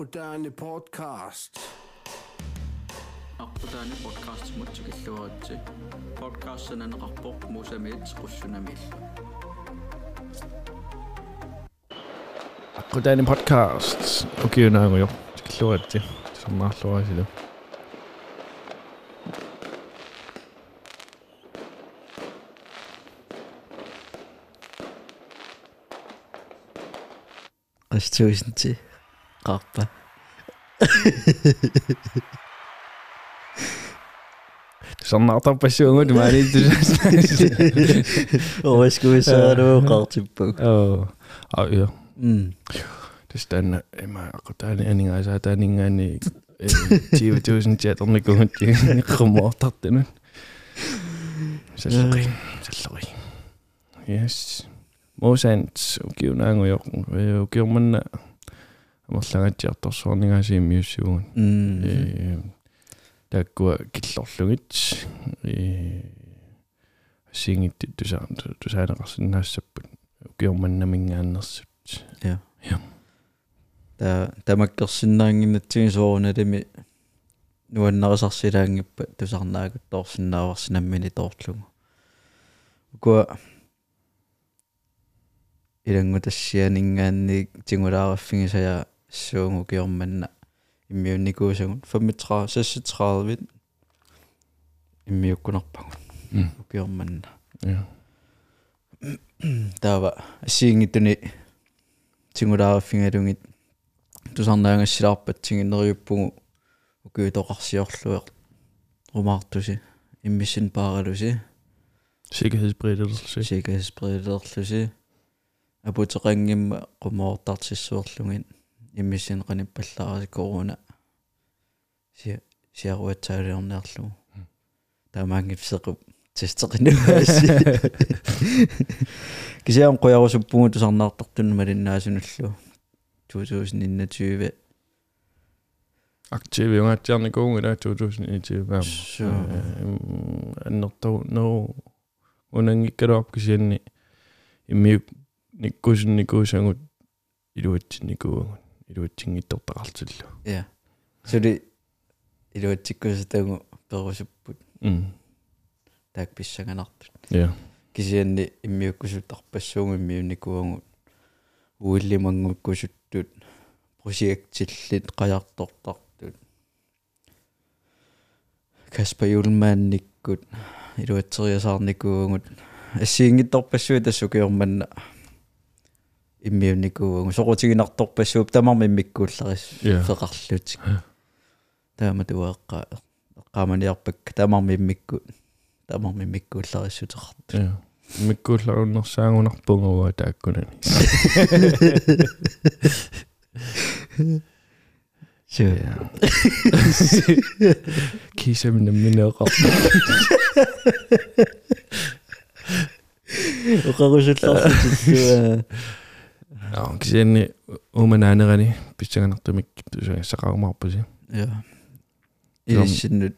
Moderne Podcast. Aqtutaani podcast mutsuqilluaratsi. Podcastinenerqarpoq musameets qussunamil. Aqtutaani podcast. Okay, naanguyo. Qilluaratsi. Sammaarluarasilu. Qas tuisinti qarpa. Sarnaartarpassuungut maani tusas. oiskuisaaru qartippu Oh. Ah ja. mm Tästä ema aqudaani aningaasa taaningaani 20000 chatornikuutti qumortartanu. Sallaqi. Sallaqi. Yes. Mosant ukiunaanguyo ukiumanna амерлагаатиарторсуорнингаасиим миуссугун mm э таккуа киллорлугит. Э сингит туса тусаанеқарсинаассаппут укиорманнамингааннерсут ja Ja. та тамаккерсиннаангиннатсиги сооруналими нуаннерисарсилаангиппа тусарнаагут тоорсинааварсинаммини тоорлугу укуа илангу тассианингаанни тингулаараффигисая суунгу киорманна иммиунникуусагун 35 36 иммиуккунарпагун. М. Укиорманна ja таава ассиингитуни тингулаараффингалугит тусарнаагассилаарпатсигиннериуппугу укуитоқарсиорлуеқ румаартуси иммиссин пааралуси. Sikkerhedsbrillelse sikkerhedsbrillерлуси апутеқангимма қумоортартиссуорлугин иммиссин қаниппаллаараси корона си сиаруатсаалиорнеарлугу таамаангипсеқуп тестеқинуаси кисиам қоярусуппугу тусарнаартартун малиннаасунуллу 2021 aktiv jungaatjarnikuunga 2021 Sure. аннертау no унангиккалуарпкисианни иммиук никкусинникуусангут илуатсинникуугун илуатсингиттортақартиллу Ja. Сули илуатсиккусатагу перусуппут м таак писсаганартут. ja Кисианни иммиуккусуттарпассуугу иммиуникуангут уиллимангуккусуттут проектиллит қаяртортартут. Каспа юлмаанниккут илуатсериасаарникуугут ассиингитторпассуи тассукиорманна иммиуникуугу сорутигинарторпассууп тамарми иммиккуулларис Ja. феқарлутик таама туаэққаа эққааманиарпак тамарми иммикку тамарми иммиккууллариссутеқарт ja миккуулларуннэрсаагунарпунгуа тааккунани. Суу кисамна минеэқар оқарусулларсутиллуа ja кисианни уманаанерани писсаганартумик тусагасақарумаарпуси я илиссиннут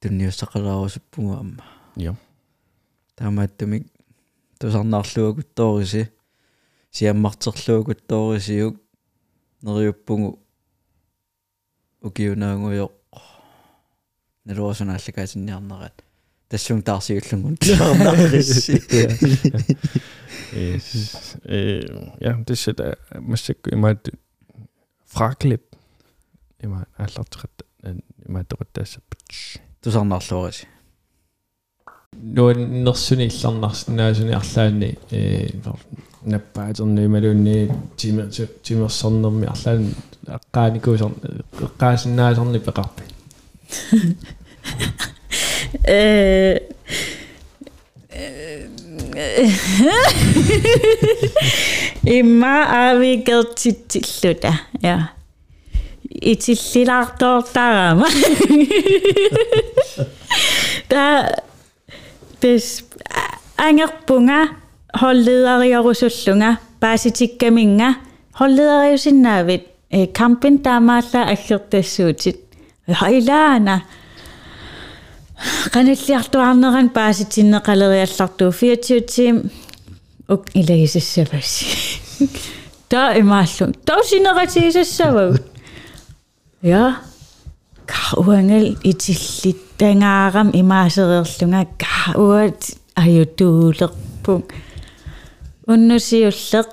тунниуссақалаарусуппугу амма ja таамааттумик тусарнаарлуагуттоориси сиаммартерлуагуттоорисиук нериуппугу укиунаагуйоқ налуасунааллакаатинниарнерат тассун таарсиуллугун таарнаарисси Yes. Øh, ja, det sætter massak i mig fraklip. I mig allar træt. I mig det der så. тусарнаарлуариси нуаннерсуни илларнарсинаасуни арлаани э наппаатерни малуунни тимер тимерсорнерми арлаани аққааникуусер эққаасиннаасерни пеқарпи Øh, Имма аавикертитсиллута я итиллилаартоортарама та тес ангерпунга холледериорусуллунга пааситиккаминга холледериусиннаавит э кампин таамаалла аггертассуутит хайлаана qaналлиартуарнеран пааситиннеқалериаллартуу 24 тим ук илагисассапасси та имааллун таусинератигисассавагут я кауангал итиллит тангаарам имаасериерлунга ка уат аютуулерпун уннусиуллеқ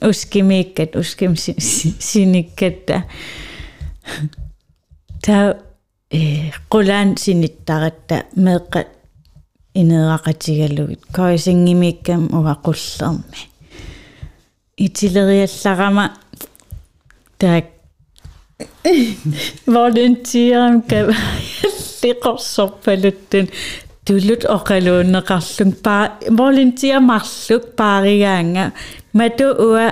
ускимиккат Tahu eh øh, qulan sinittaratta meeqqa ineeraqatigalugit koisingimikkam uvaqullermi itileriallarama taak volunteerum kava liqorsorpaluttun tullut oqaluunneqarlung paa volunteer marluk paarigaanga matu ua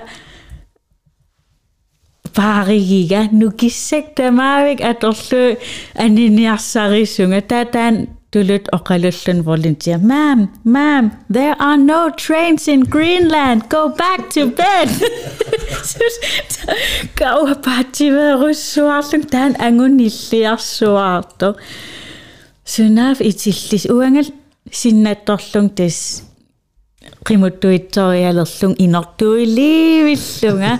paarigiga nukissek tamavik atorlu aniniarsarissunga tataan tulut oqalullun volunteer. Ma'am ma'am there are no trains in greenland. Go back to bed. Kaua pativerussuarlun taan angunilliarsuaarto sunaaf itillis uangal sinnattorlung tas qimuttuittorialerlung inortuiliivillunga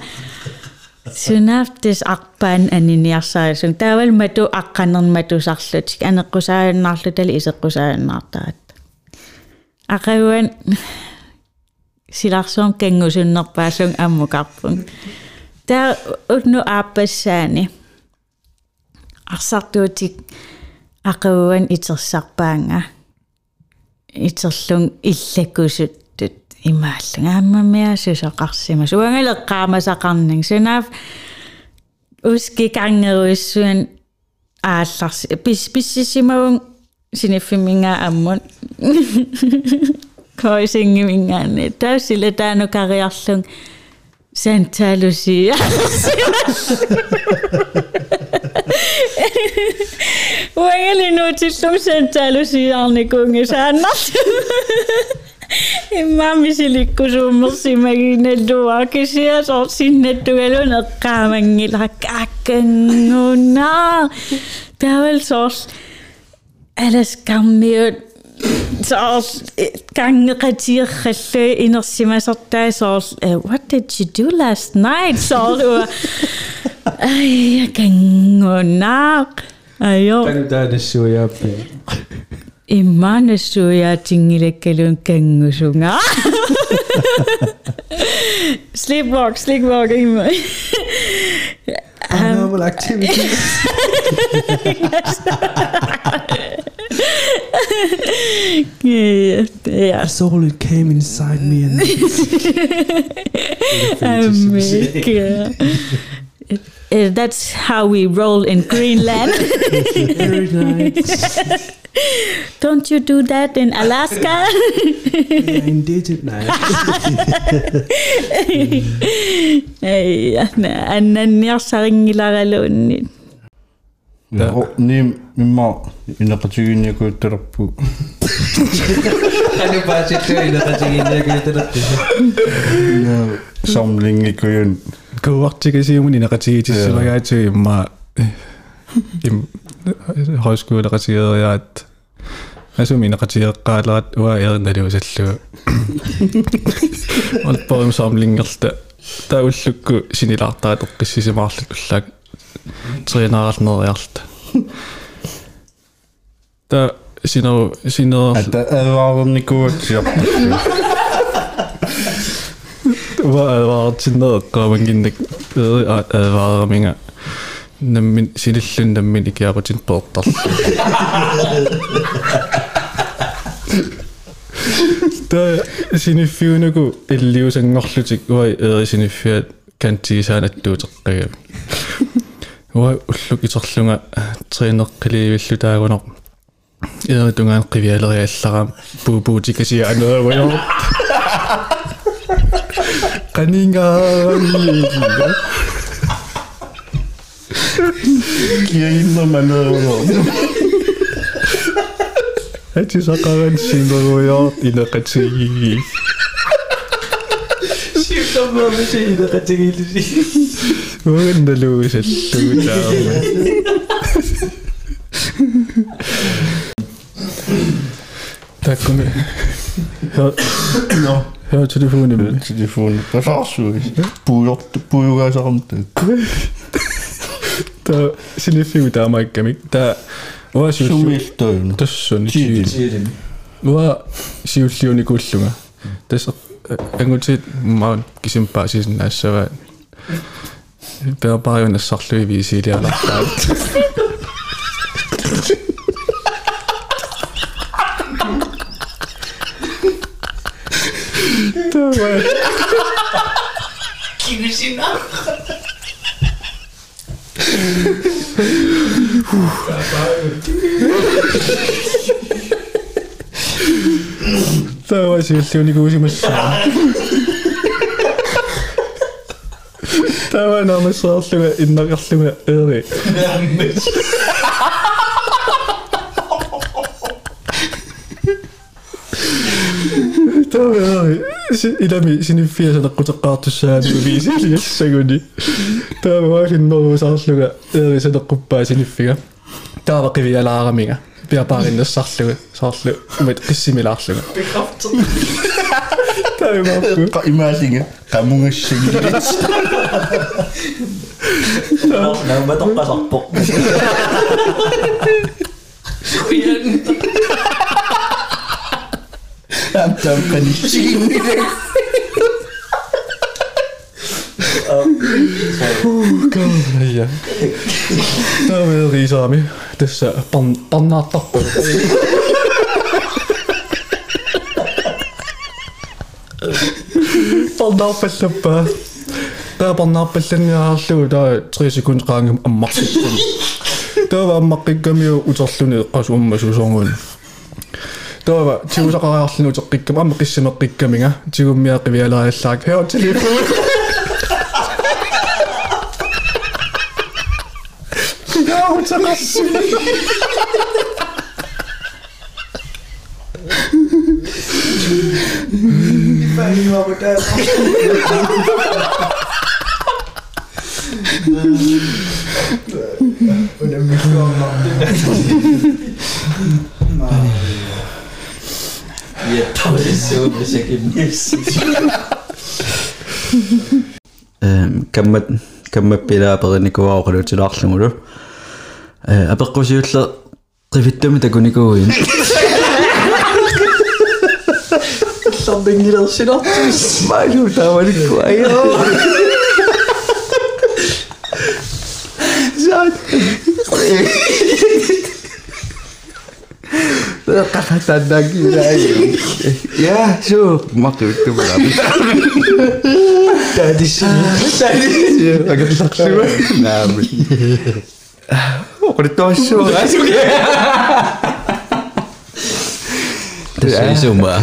Sunaftis aqpaan aniniarsaarisung taawal matu aqqanermatusarlutik aneqqusaajannarlutali iseqqusaajannartaat aqaguan silarsoon kangusunnerpaassung ammukarpun. Taa utnu aapassaani arsaartuutik aqaguan itersarpaanga iterlung illakusut имааллунга ааммамиасусақарсима суангалеққаамасақарнин сунаав уски кангеруиссуан аалларси пис писсисимавун синиффиминга аммун коисингимингаани таусила таану кариарлун Santa Lucia. Уангали Imamisilikkosummersimaginatua kisiasorsinnattugaluna qaamangilak je taavalsoors alaskarmiut soors kangeqatiiqallui inersimasortaa soors what did you do last night soors ua ai ayo имманасsuuyaatiнгилаккалуун кангусунга sleepwalk sleepwalk имма Paranormal activity. yeah, yeah. A soul it came inside me and It, that's how we roll in Greenland. very nice. Don't you do that in Alaska? yeah, indeed, it nice. Ni mimma inaqatiginniakuuttelerpu. Anu paasittu inaqatiginniakuuttelerpu. Samlingikujun. Куартигисиумни неқатигитиссимагаату имма им højskoleqatigeeriaat asumi neqatigeqqaalerat ua erinaluusalluu olporum samlingerta taullukku sinilaartarat eqqissisimaarluk ullaak treenaaralneriarta ta sineru sineru ата аваарникуатсиарпу ua advaartinneeqqaamangиннак eri advaaraminga наммин синиллун наммин икиапатин пеэртар та синиффиунагу иллиусангорлутик уай ери синиффиат кантигисаанаттуутеққага уай уллук итерлунга тренеққиливиллу таагунер ери тунгаан қивиалериалларам буубуутикасиа анеруйор Cunningham كيعينا معنا هاتي شاقا غنشينا خويا إلا قتشي شي طبعا ماشي إلا قتشي وين لوش التوتا уанналуусаллуутаама таккуми Hør, hør telefonen. Телефон пасаарсуи. Пуйорт пуйугаасарамтаа. Der siniffigu taamaikkamik. Der uа siullu Сумилтоон. тассуни Tiili. tiili. Uа siulliuni kullunga. Do, we. Cyn i si na. Do, we, si, lliwn i gwrs i mysio. Da, we, na, mysio, lliwn i, unna gallu mi, yli. Na, mysio. Idami, sinu fiir sada kutsukaatussa ja nii viisi liiasse dat Tämä on aivan nouvus asluga, eri sada kuppaa sinu fiir. Tämä on kivi jäällä aaminga. Pia parin nyt sahtlu, sahtlu, mit kissimillä asluga. Tämä on vaku. Ka imasinga, ka munga shingi. Mä tokka sappo. Suijan. Tam tam kanicini. Oeh, kom. Ja. Nou, wil die Sami. Het is uh, pan, panatap. seconden lang een ja hallu, tää 3 ik kaangi ammaksi. Tää als om me zo zongen. Таава тиусақариарлуну утеққиккам амма қиссамеққиккамига тигуммиақивиалааллаак хео телефон Яа, утсақассу. эм каммат каммаппилаапериникуаоқалутилаарлугулу э апеққусиулле qivittum takunikuuin Лордингилерсинартус. маалу тааваликку айоо katasan daging lagi. ya so maksud itu habis tadi sih tadi sih agak saksi nah これどうしよう大丈夫どうしようしようまあ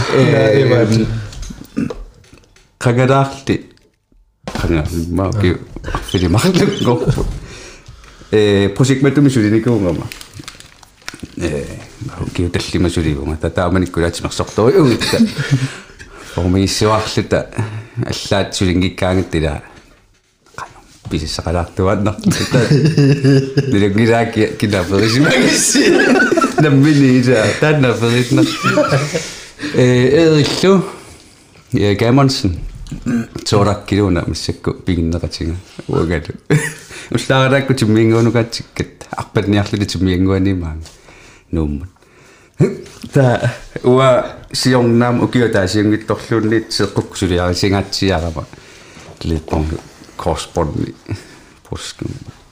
かがだってかがまあけどそれでまあけどえポシックメットミシュで行こうがまあ сулигунга татааманиккулаатимерсорториугитта формиссуарлута аллаат сулингиккаангаттила qano писиссақалаартуаннартута нилугилааки кинаперисимагисси наммини иса тааннаперитнар э эриллу я гамонсен соораккилуна миссакку пигиннеқатига уагалу уллаараакку тиммингуунукаатсиккат арпанниарлуни тиммиангуанимаан нууммут та уа сиорнаам укиотаа сиангитторлуунниит сеққукку сулиарисингаатсиарама липпон корспонни пускун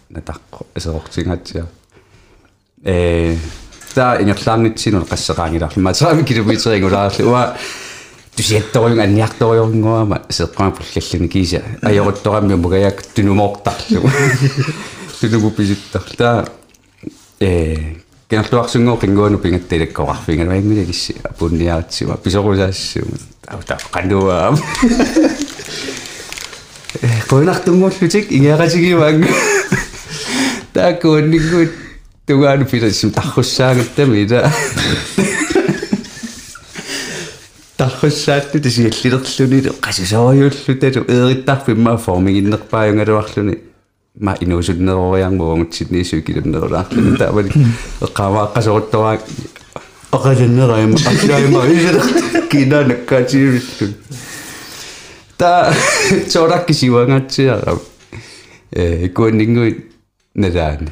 натаққо асеқортингаатсиа э та ингерлаангитсинун qassaqaangilарlu маасаами километрингулаарлу уа. Тусиатторюнга анниарторюнгуама сеққаапуллаллуни киса ajoruttorammi мугаяк тунумоортарлу тунуму писиттар та. Э кенартуарсунгоо қингуану пингатталаккоқарфинга ваингулагисси апунниаатсима писорусаассума аута қануаа э коинартунгууллутик ингеқасигиваанг таакуаннингут тугаану писассим тарруссаагаттами ита тарруссаатту тисиаллилерлүни qasisoriullu eerittarpimmaa formigиннерпааюнгалуарлүни ма инуусуннерориармуангутсинниису килуннерулаарлүни таавали эққавааққасоруттораак оқалиннераима аклаима исерт кинанаккаатиивиллун та чоракки сивангатсиара э икуаннингуи налаани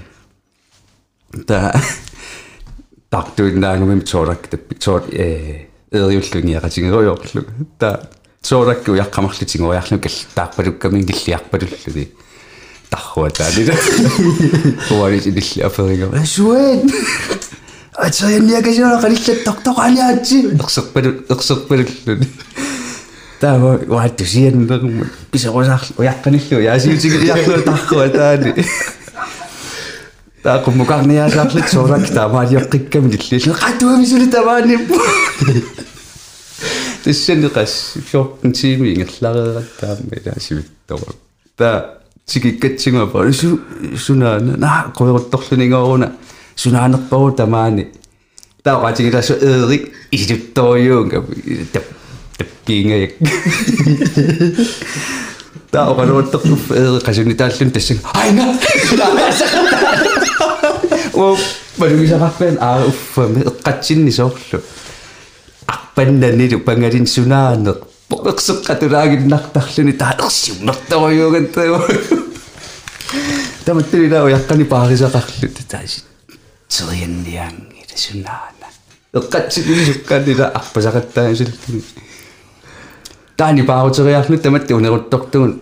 та тартуиннаангумим чорак таппи чор э эриуллунгиақатингеруйорлу та чоракку яққамарлутингориарлу каллтаарпалукками киллиарпалуллуни тарруа таалила хуали илли аферига асуэн ачаянниакасиора қалиллат тортоқаниаатси ерсерпалу ерсерпалуллуни таава ваатту сианнерму писерусаарлу уяққаниллу яасиутигириарлу тарруа таани таақуммукарниаасаарлут соорак таамаалиоққикками киллилла қатуамисули тавааниппу тэссэнеқас 14 тими ингерлареераттаамми таасивиттора та тикиккатсигуапа су сунаана на қойрутторлунингоруна сунаанерпару тамаани. Таақатигиласу eerik исутториуунга тап таппиингаяк таақалуаттэртуф eerik қасуни тааллун тассаг айна! О малугисақарпаан аа уффами эққатсинни соорлу арпаннанилу пангалин сунаанеқ поқсеққатулаагиннартарлуни таалерсиуммерторюуган таа таматтилила уяққани паарисақарлу тааси терианниаанги тасунаана эққатсинни суккаанила арпасақаттаасиллуни таани паарутериарлу таматти унеруттортугун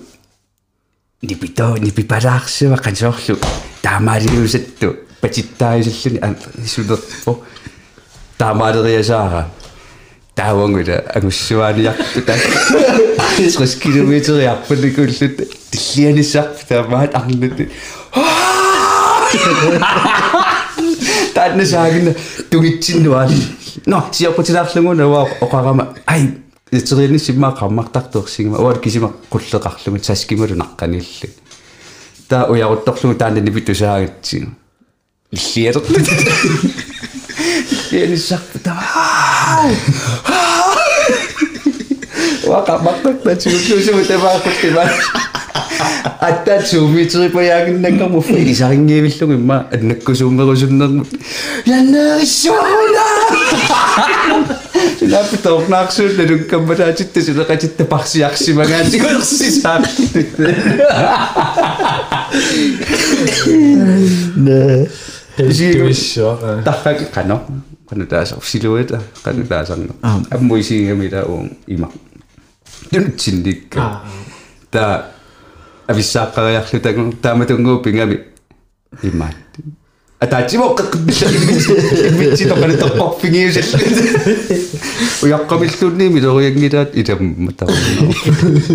нипито нипипалаарсива қансоорлу таамаалиусатту патиттаисиллуни исулерпо таамаалериасаара таавангула агуссуаниарту таа 60 километриарпаникуллут тиллианиссарп таамаат арлути тааннасаагина тугитсиннуаали но сиаппутилаарлугуна уа оқарама ай итериани симмаа қаммартартуерсигима уа кисима қуллеқарлугу таскималу наққанилли таа уярутторлугу таанани питусаагатсигу иллиалерлу иллианиссарпу таа 若まくった中級者みたいなことしてます。あった中見ついぱやんなんかもうふいさんげみしとくま、なっこしょんばこしょんなも。やなっしょうな Sinabi tawag na action, nalung ka manajit, tas yung nakajit na paksiyak si mga siguro si Saki. Na. Siguro, takag, kano? Kano taas, siluet, kano taas ang, ang moising kami taong imak. Tunutsinnikka. Ta avissaaqqariarlu tagun taamatunguupingami imaat. Атаатимо митсито тоққорфигиусалла уяққамиллуунни милериангилаат иламмата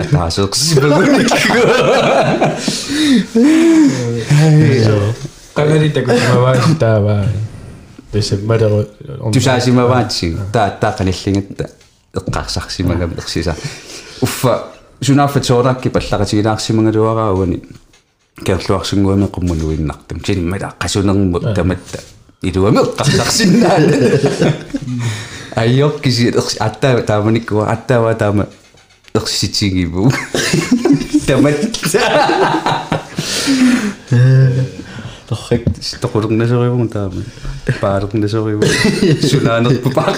атаасеқсимагуникку Qangalita kumavaas taava. Pesemmadero. тусаасимаваатси таа таақалиллингатта эққарсарсимагам ерсиса уффа сунааффа тооракки паллақатигинаарсимагалуараагуни керлуарсунгуами qummunuinnartum симмала qasunermu таматта илуами айоккиси ерси аттаа тааманиккуа аттаава таама ерситигиву таматта торрик стоқулернасеривун таама паалернасеривун сунаанерпу паа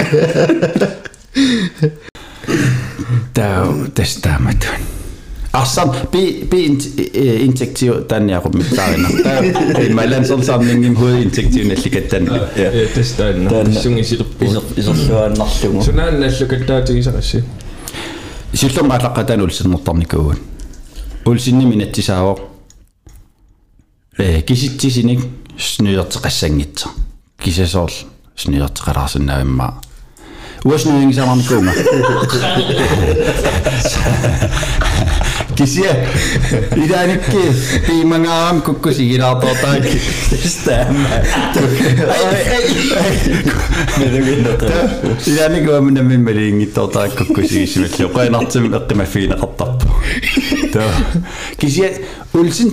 таа тестамат арсам би би интектив танниақуммиттаарина таа малансерсаарнингим хуи интективналликаттан Ja, testaanna. Tän- Sungisirppu. исерлуааннарлугу Sunaannallukattaatigisaqassi. суллермаалаққатан улсиннэрторникууган улсинними натсисаавоо э киситсисиник снуйертеқассангитса кисасоорл снуйертеқалаарсинаавимма уаснуингисамарникуунга кисия иданикки пимангаам куккусигилаартортаак стаама иданикуамна миммалиингиттортаак куккусигисималлу қайнартим эққимаффиинеқартарпу таа кисия улсин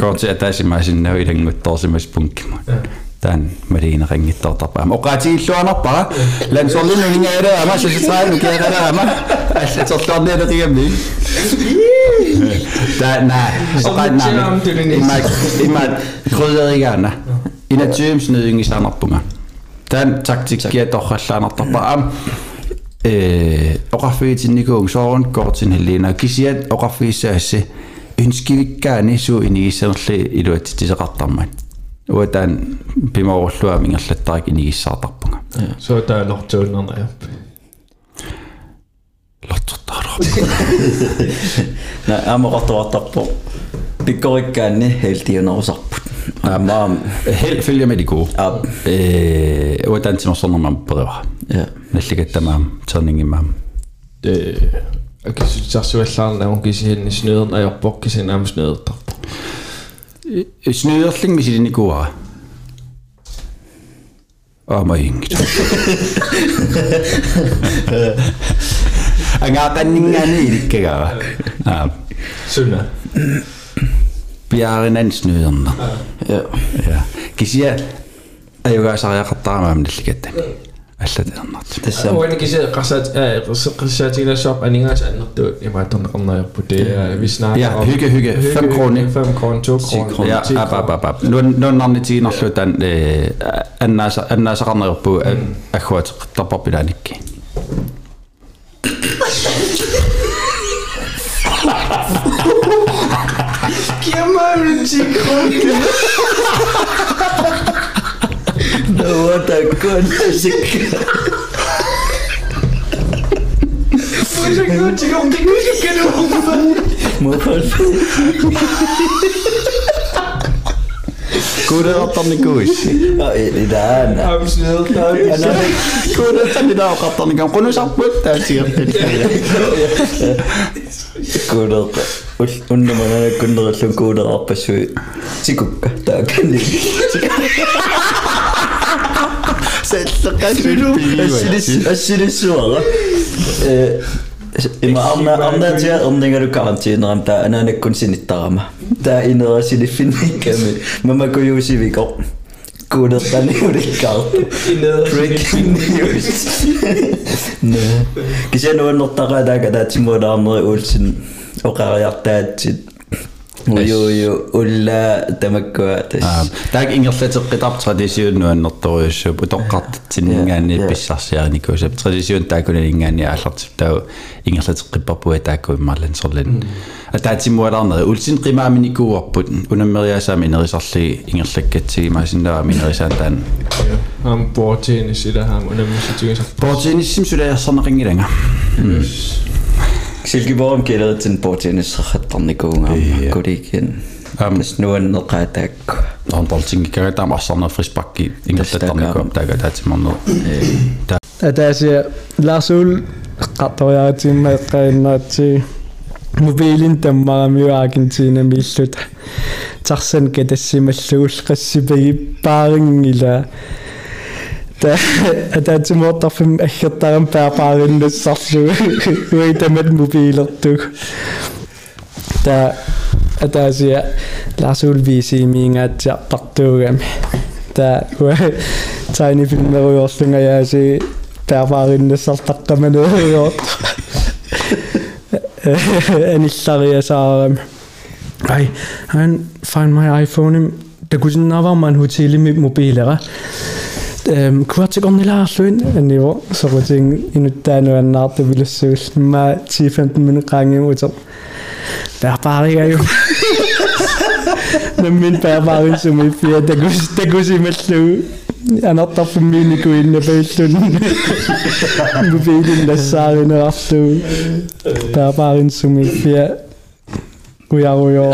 Kautsi etäisimmäisin nöiden kuin tosi myös punkkimaan. Tän medina rengit tuo tapaamaan. Oka et illoa nappaa. Län se oli niin edellä, se se sai mikä edellä. Se se ottaa niitä tiemmin. Tää nää. Oka nää. Mä mä kuulijan. Inä James nöingi sanappumaan. Tän taktikkiä tohkallaanartarpaa. Øh, ee, oqarfiitinnikuu soorun kortin heliina kisiat oqarfiissaassi. Pimorulluam ingerlattarik inigissaartarpunga Så der er lortuunnerna ja. lortortaaro на амеқартуартарпо пиккориккаанни хейлтиунерусарпут аамаам held følger med de gode а. Øh uatan timorsornermam periva я nalligattamaam terningimaam Det акисутсарсуаллаарна кисиинни снеерн аёрпок кисин аам снеертарпо snyderling misilinikuara аамаингит ангаатаннингаани иликкагава аа Sunna piarinan snyderna я ja kisia аюгаасариақартарамаам налликаттами аллатернарт тасса Уани кисе qasat qassaatigilassop aningaas annertuut imaatorneqarnaajorpu det er vi snakker Ja, hygge, hygge. Fem kroner. what a coincidence. Kóra attan í gúis Í dæna Kóra attan í dag attan í gang Kóra sábútt Það sér til Kóra Unna mann að kundra Kóra appa svo Sikukka Það zettakakuru ashirishwala ima amna amna ja omningaru karantina am ta anane kunsinittama ta inera silifinnikami mama kuyusiviko kuudeltani ulikkaartu breaking news. No kisenuannertaqadaaka taatsimulaarneri uulsin oqariartaatsit оқариартаатсит уйуйу улла тамаккуа тас таак ингерлатеққитар традисиуннуаннэрторуйуссуп утоққартитсиннгаани писсарсиарникуусап традисиун таакуналингаани ааллартип тау ингерлатеққиппарпуа таакку иммарлансерлан атаатимуалаарнери улсин қимааминикууарпут унаммериасаами нерисарли ингерлаккатсигимаасиннава минерисаан таан aam bortiin sida haam unammisitigisar портиниссим сулаярсарнеқингиланга силгиборум келеритсин портинissaqattarnikuunga куликин Ам. тас нуаннеқаатаакку он полтингикагатаам арсарнер фриспакки ингерлаттарникуам таага таатимарнер атааси ларсуул qattoriaatiimma eqqainnaatsi мобилин таммарамиуаагинтиина мииллута тарсан катассималлугул qassipagi паарингила та атаатимуортарфим аггертарам паапаариннассарлу уитамат мобилертуг та атаасия ларсуул висимиингаатсиартартуугами та тайни филмеруйорлунгаяаси паапаариннассартаққаманериот аниллариасаарами ай хан find my iphone такусиннааварман хутилими мобилера эм квартикорнилаарлуин аниво 우야우요.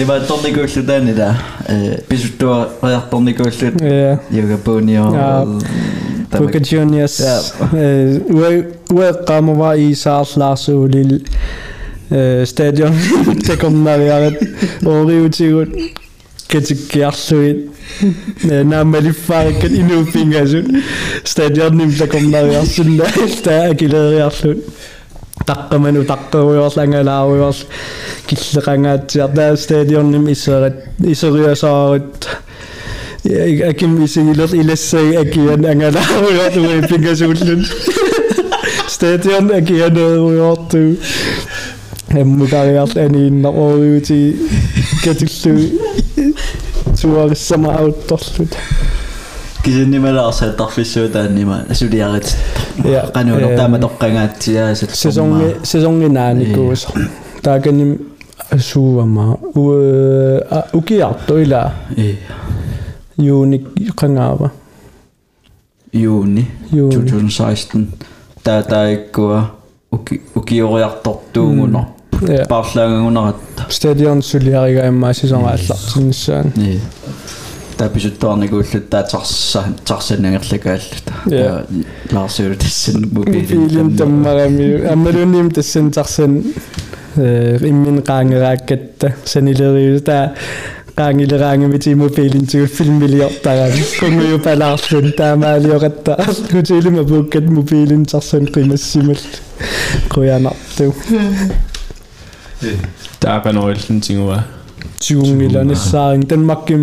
이봐 던데 걸스 다니다. 에 비스토 야 던데 걸스. 예. 이거 보니요. Juniors. Eh, we kwamen waar Isa slaas ulil stadion. Te kom naar jaret. Oh, Ori utigun. Ketsikkiarsuit. Naameli farket inupingasun. Stadion nimte naar таққеруйорлангалааруйорл киллеқангаатсиар таа стадионним исерат исериасаарут аким исигилер илассаги акиан ангалааруйортуи пингасууллун стадион акианеруйорту эммукариарл анииннерориути катиллу туариссама аутторлут кисиннималаарса тарфиссуутааннима асулиарит Øh, таама тоққангаатсиа sæsongi sæsongi naanikkuus taakanim suuama u ukiartu ila juuni qangaava Juuni. 2016 таа таиккуа уки укиориартортуугунер Ja. парлаагагунерат stadion suliariga imma sæsongaallарtinissaan Niin. Tarsanangерлакааллута. Ja. Laarsuu tassan mobiilin mobiilin tammarami ammalunim tassan tarsan immin qaangeraakkatta qaangileraangimiti mobiilin tugu filmiliortaran kunguyu palaarlun taamaaliorata kutilima puukkat mobiilin tarsan qimassimal quyanartu таақанориллун тигуа тигунгиланissaaring Danmarkim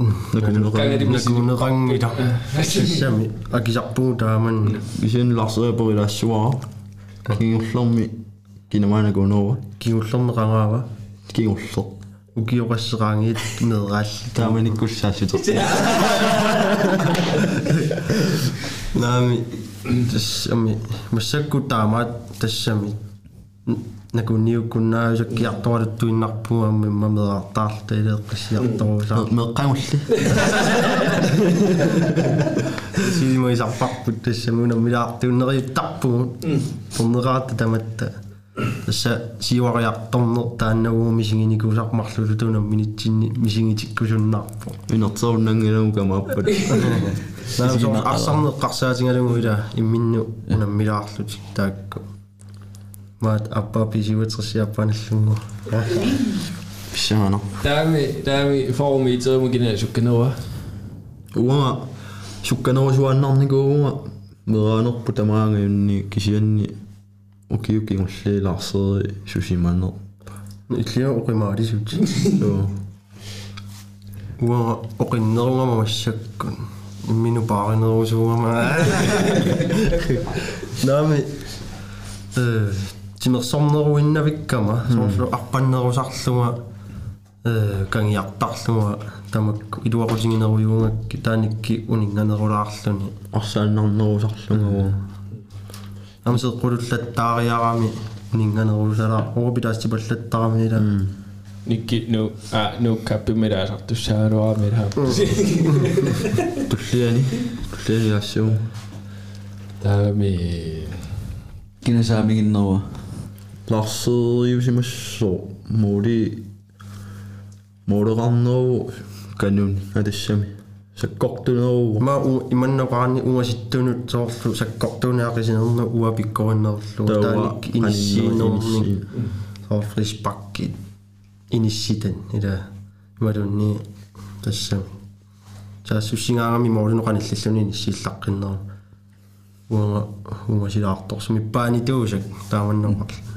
Nagunurangida. Sami. Akisappu taman. Isin laksa pawila suwa. Kingullomi. Kinamana gunova. Kingullomi rangava. Kingullo. Ukiorasserangit medrall. Taman ikkussaasuta. Nami. Tassami. Massakku taamat tassami. Аммимма мераартаарлта илеэққиссиарторусаа Meqqamulli. силимоисарпарпут тассамуна милаартууннериуттарпугу торнераатта таматта тасса сиуариарторнер тааннагуу мисигиникусармарлулу туна минитсинни мисигитиккусуннарпу Inertsaunangilamu kamaappat. наам арсарнеққарсаатингалугу ила имминну унаммилаарлут таакку маат аппа писиуатерсиаппаналлунгу Pissana. таами таами форми итсермукина сукканерва Uama sukkanerusuannarnikuuma meraanerpu tamaangiunni kisianni ukiukingulli larseri susimanner. иллиа оқимаалисут Joo. уа оқиннерунгама массаккун иммину пааринерусуугама наами э тимерсорнеруиннавиккама соорлу арпаннерусарлуга э кангиартарлуга тамакку илуақутингинеруйунгакки тааникки унинганерулаарлуни Arsaannarnerusarlungaru. амсеққулуллаттаариарами унинганерулалаа орбитаастипаллаттарами ила никки ну а ну каппимилаасартуссааруарамила Tulliani. Tulliani assuu. таами кинасаамигиннерва Larseriusimassoo muuli muuleqarneruu kanun atassami sakkortuneruu ма у иманнақарни унгаситтунут соорлу саккортуниақисинерну уапиккориннерлу Тауа тааник иниссиинерни qanninnernissi. соофрис пакки инисситан ила малунни тассами таассуссингаарами моорину qanillalluni иниссииллаққиннера уунга унгасилаарторсми паани туусак тааманнеқарл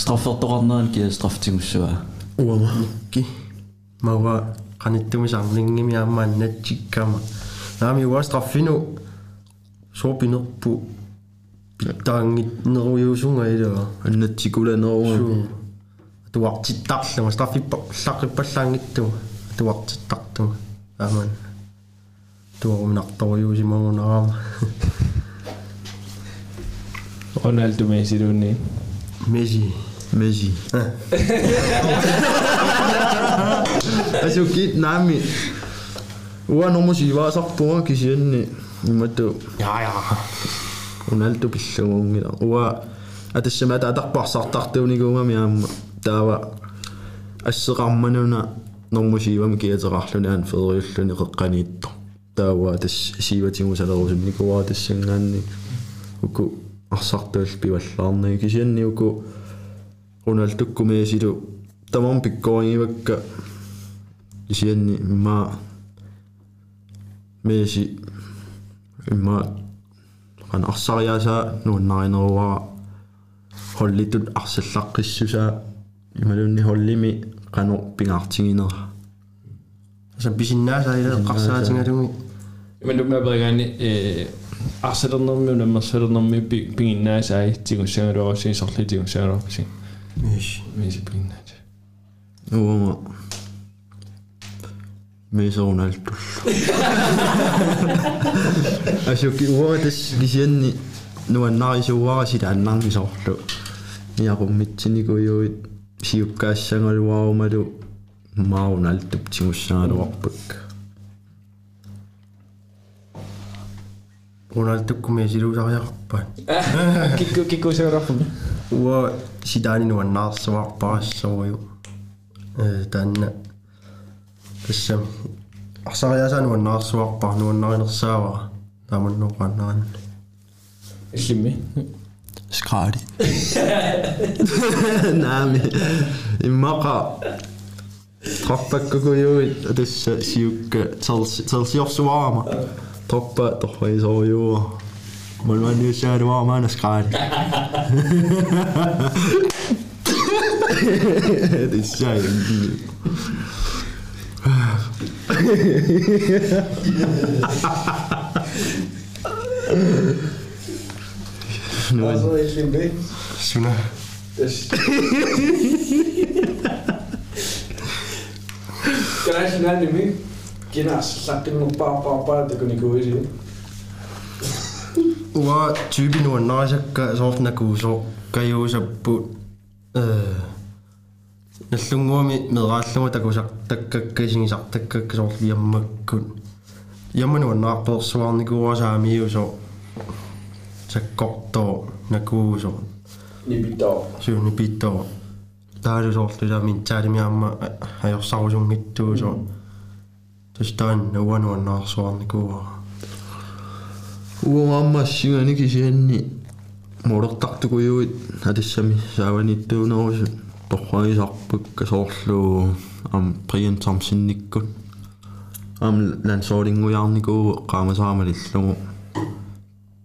straffeertoqarneranki strafftigussuga uama nikki mawa qanittumi sarlingimi aammaannatsikkama naami uwa straffinu soorpinerpu pittaanngitnerujuusunga ilaa annatsikulaneruunga atuartittarluma straffippa llaqqippallangittuma atuartittartuma aaman tuoruminartorujuusimangunaraama месси дуни месси Messi. Asukit nami. Ua nomusi vaasarpunga kisianni imatu Ja ja. Ronaldo pillungungila. Ua atassama tatarparsartartuuniguungami aamma taava ассеқармануна нормусиивами киатерарлуни аан федериуллуни қеққаниитто таава тас сиватингусалерусум никуаа тассангаанни уку арсартуул пиваллаарни кисианни уку роналдуккумеесилу тамам пиккорингивакка кисианни имма меси имма қан арсариаасаа нууннаринеруара холлитут арсаллаққиссусаа ималунни холлими qanu pingaartinginera Så bisinnaasa ila qarsaatigalumi ималумаперигаани э арсалернэрми унаммерсалернэрми пигиннаасаи тигуссагалуарусси сорлли тигуссагалуарпси миш мис пигиннаат уума мисоуналтул ашуки уоатас кисианни нуаннарисууара силааннарми соорлу иақуммитсиникуйуит сиуккаассангалуарумалу маауналтуп тигуссагалуарпак هونالتكم يجري وجاي ربان كيكو كيكو سوى رفن و سيداني نوى النار سوى باش سوى تانا السم أحسن يا سان والنار سوى باه نوى النار نصاوى دامن نوى النار الشمي شقاري نعم إما قا تخفك كوكو يومي تسيوك تلسيوك سوامة troppa, troppa ei saa juo. Mul on just jäänud oma ennast ka. This jäi. Also ich bin weg. Suna. Can I shoot that to me? Kinas lähti mun paapaan päätä, kun niinku isi. Ua tyypi nuon naisakka soft näkuu so kajuusappu. Öö. Nallunguami medraallungu takusartakkakkisingisartakkakki sort jammakkun. Jamma nuon naarpersuarnikuua saamiu so sakkortoo näkuu so. Nipitoo. Syy nipitoo. Taasu sortu sa mintaadimiamma ajorsarusungittuu so. Mm. Tostaan na wan wan na soan ko. Uang amma singa ni kisen ni morok tak tu koyo adissami sawan itu na os tokhai sarpuk kasorlu am priyan samsinnikkun am lansooringujaarniku qaamasaamalislugu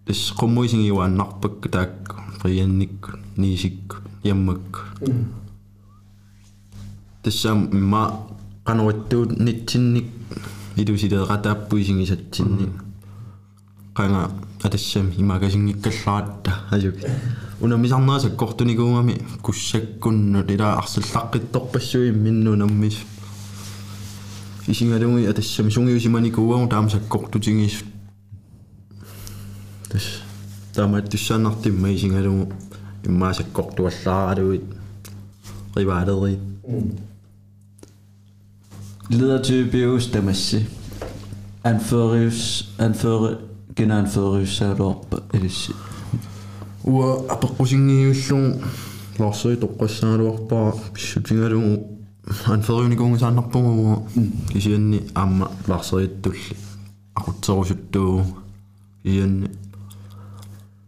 tis qummuisin iwaannarpakka taak priyannikkun niisikku yammakku tissam imma qanorittuut nitsinnikku нитсинник илусилеэратааппуисигисатсинни qanga atassam imagasiнгиккалларатта ажуки унамисарнерасаккортуникуугами куссаккуннут ила арсаллаққитторпассуи минну наммис исингалуги атассам сунгиусиманикууагу таамасаккортутигис тас таамаат туссааннартимма исингалугу иммаасаккортуаллааралуит Риваалери Leder til Beus Damassi. Anførius, anføre, genanførius, så er du op, eller уа апеққусингиуллугу ларсуи тоққассааруарпара писсутингалугу анфериуникунгасааннарпугугу кисианни аама ларсериттулли ақутсерусуттуу кисианни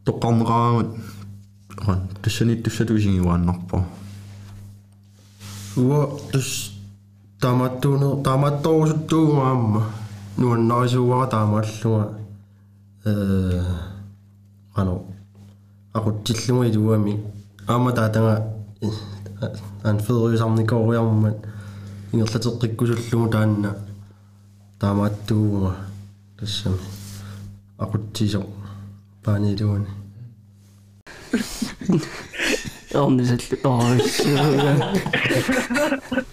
тоққарнеқараагут қан тассанит туссатуисингиуааннарпаа уа тус тааматтууне тааматторусуттуугуаамма нуаннарисууара таамааллуга э ано aqutillunga iluami aama taatanga an federisarnikooriarmat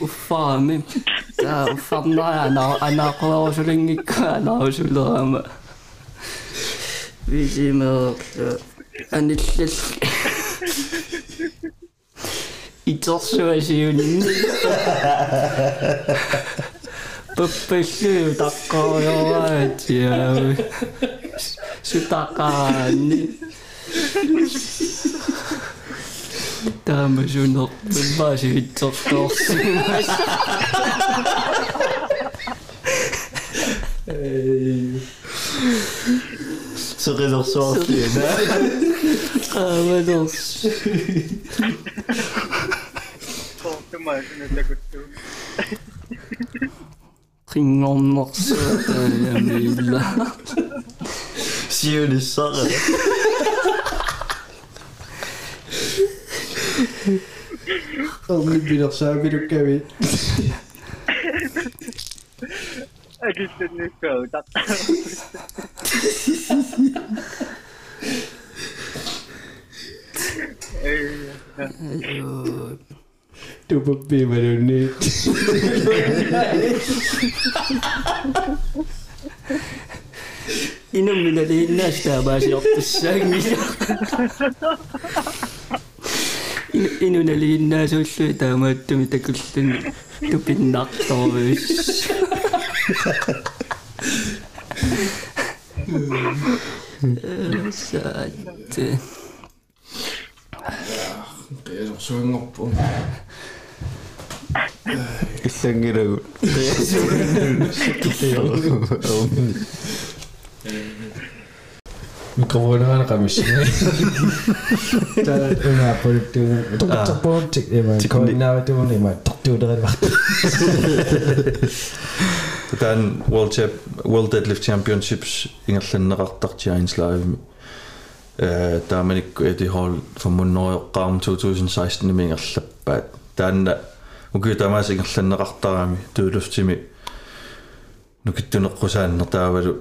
уффаами таа уффарнаа ана анаақуарусулингикка анаусулерама висимер аниллал итерсуасиунни Dame, je n'en peux pas, j'ai une. Ce qui est. Ah, ouais, non. Ring en morceaux, euh, mais là. Si elle est sale. oh, nu ben nog zo weer Kerry. Het is het nu zo, dat... Doe mijn pin maar nu. niet. Je noemde dat je nest daar, maar ze op niet. taamaasiortussaangila inunaliinnaasuullui taamaattumi takulluni tupinnartorvius saatte суингорпу Иллангилагу. микрофонаана qamissimi та уна политту тортопортик эма координаатуун эма тортуулерилвар Тан World Chap World Deadlift Championships ингерланнеқартартиаинс лайв э тааманик эди хол фомуннериоққарм 2016 имингерлаппаат таанна уки тамаас ингерланнеқартарами туулуфтими нукиттунеққусааннер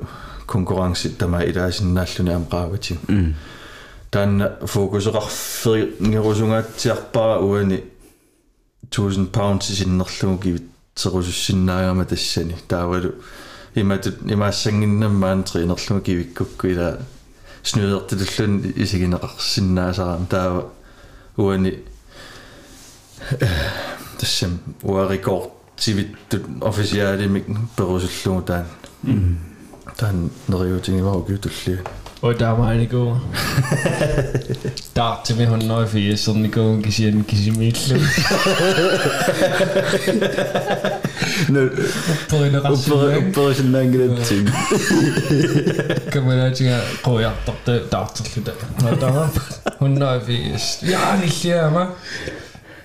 таавалу конкурренси тама илаасиннааллуни амqaавати таанна фокусеқарфери нерусунгаатсиарпара уани 1000 pounds синнерлугу кивит серусуссиннаагама тассани. Таавалу иматут имаассангиннаммаан тринерлугу кивиккукку ила снюдертилуллун исигинеқарсиннаасарам таава уани тассам уарикорд тивиттут официалимик перусуллугу таан таан нериутингивару киутуллиа og der var en god start til med 104 sådan en god kan sige en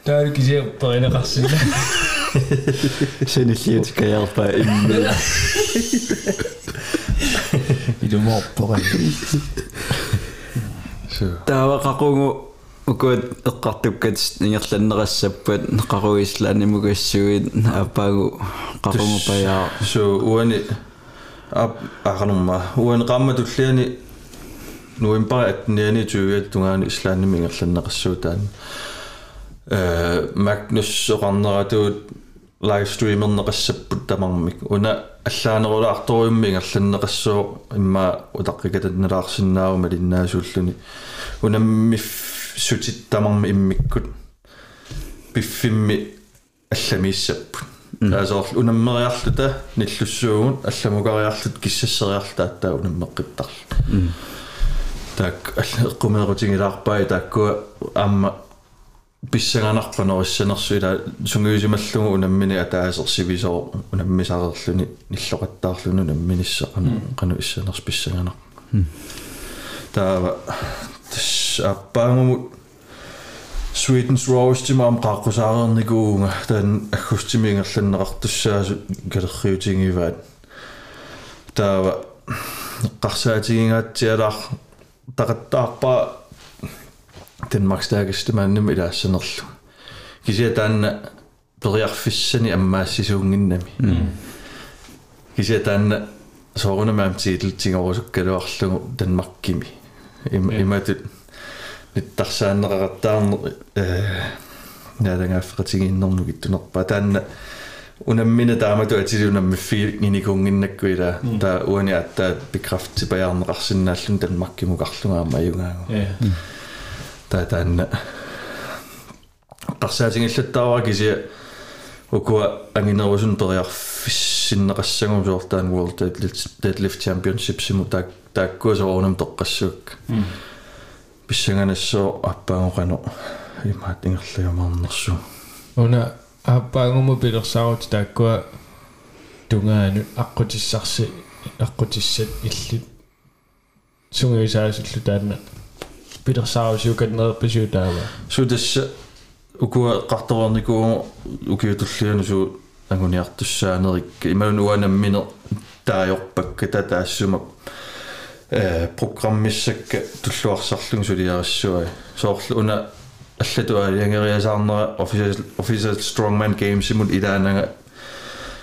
Daar ik zei op bijna gasten. Zijn een leed kan helpen in. Ik doe maar op. Daar was gewoon укуут эққартуккат ингерланнерассаппат қаруислаанимугассуит апаагу қарумупаяа су уани ап ақанумма уани қамма туллиани нуимпара акниани туиат тунгаани ислаанними ингерланнеқассуутаани э магнус соқарнератуут лайвстримернеқассаппут тамармик уна аллаанерулаарторуимми ингерланнеқассоо имма утаққикатаннелаарсиннаарума линнаасууллуни унамми сутиттамарми иммиккут. Пиффимми алламииссаппут. Таасоор унаммериарлута ниллуссуугун алламукариарлут киссассериарлута аттаа унаммеққиттарл так эққумеерутингилаарпаа тааккуа аама писсаганарпанериссанерсуила сунгуисималлугу унаммини атаасерсивисоо унаммисарерлүни ниллоқаттаарлуну намминиссақану қану иссанерс писсаганар таава тас аппаангумут Sweden's Rose тимаам qaqqusaareerникуунга таан аггустимингерланнеқартуссаасу калерриутингиваат таава qarsaatigingaatialaar taqattaarpaa Danmarks stærkeste mandem ilaassannерlu кися таанна periarfissani ammaassisuunginnami kisia taanna soorunamaam tiitiltingorusukkaluarlugu Danmarkimi ima imatut nittarsaaneqaqartaarne э наадангаффеқатигииннэрнук иттунерпа таанна унаммина таамату атилунаммиффи иникунгиннаккуила таа уани аттаа бикрафти паярнеқарсинааллун Danmarkимукарлунгаама аюнгаангу таа таанна qarsaatiнгиллаттааваа кися укуа ангинерусун периарфиссиннеқассагум суортаан World Deadlift Championship симу таак тааккуасоорунам тоққассуак. Писсанганассоо аппаагоқано имаат ингерлуямаарнерсу уна аппаагуму пилерсаарут тааккуа тунгаану аққутиссарси аққутиссат иллут сунгуисаасуллу таанна пилерсаарусиуканнерпасуу таава сутасса укуа qartorniku ukiutullianu su anguniartussaanerik imalun uanammiне таajorpakka tataassuma э программиссакка туллуарсарлугу сулиарассуа соорлу уна аллату алиангериасаарнера official official strongman games имут илаанага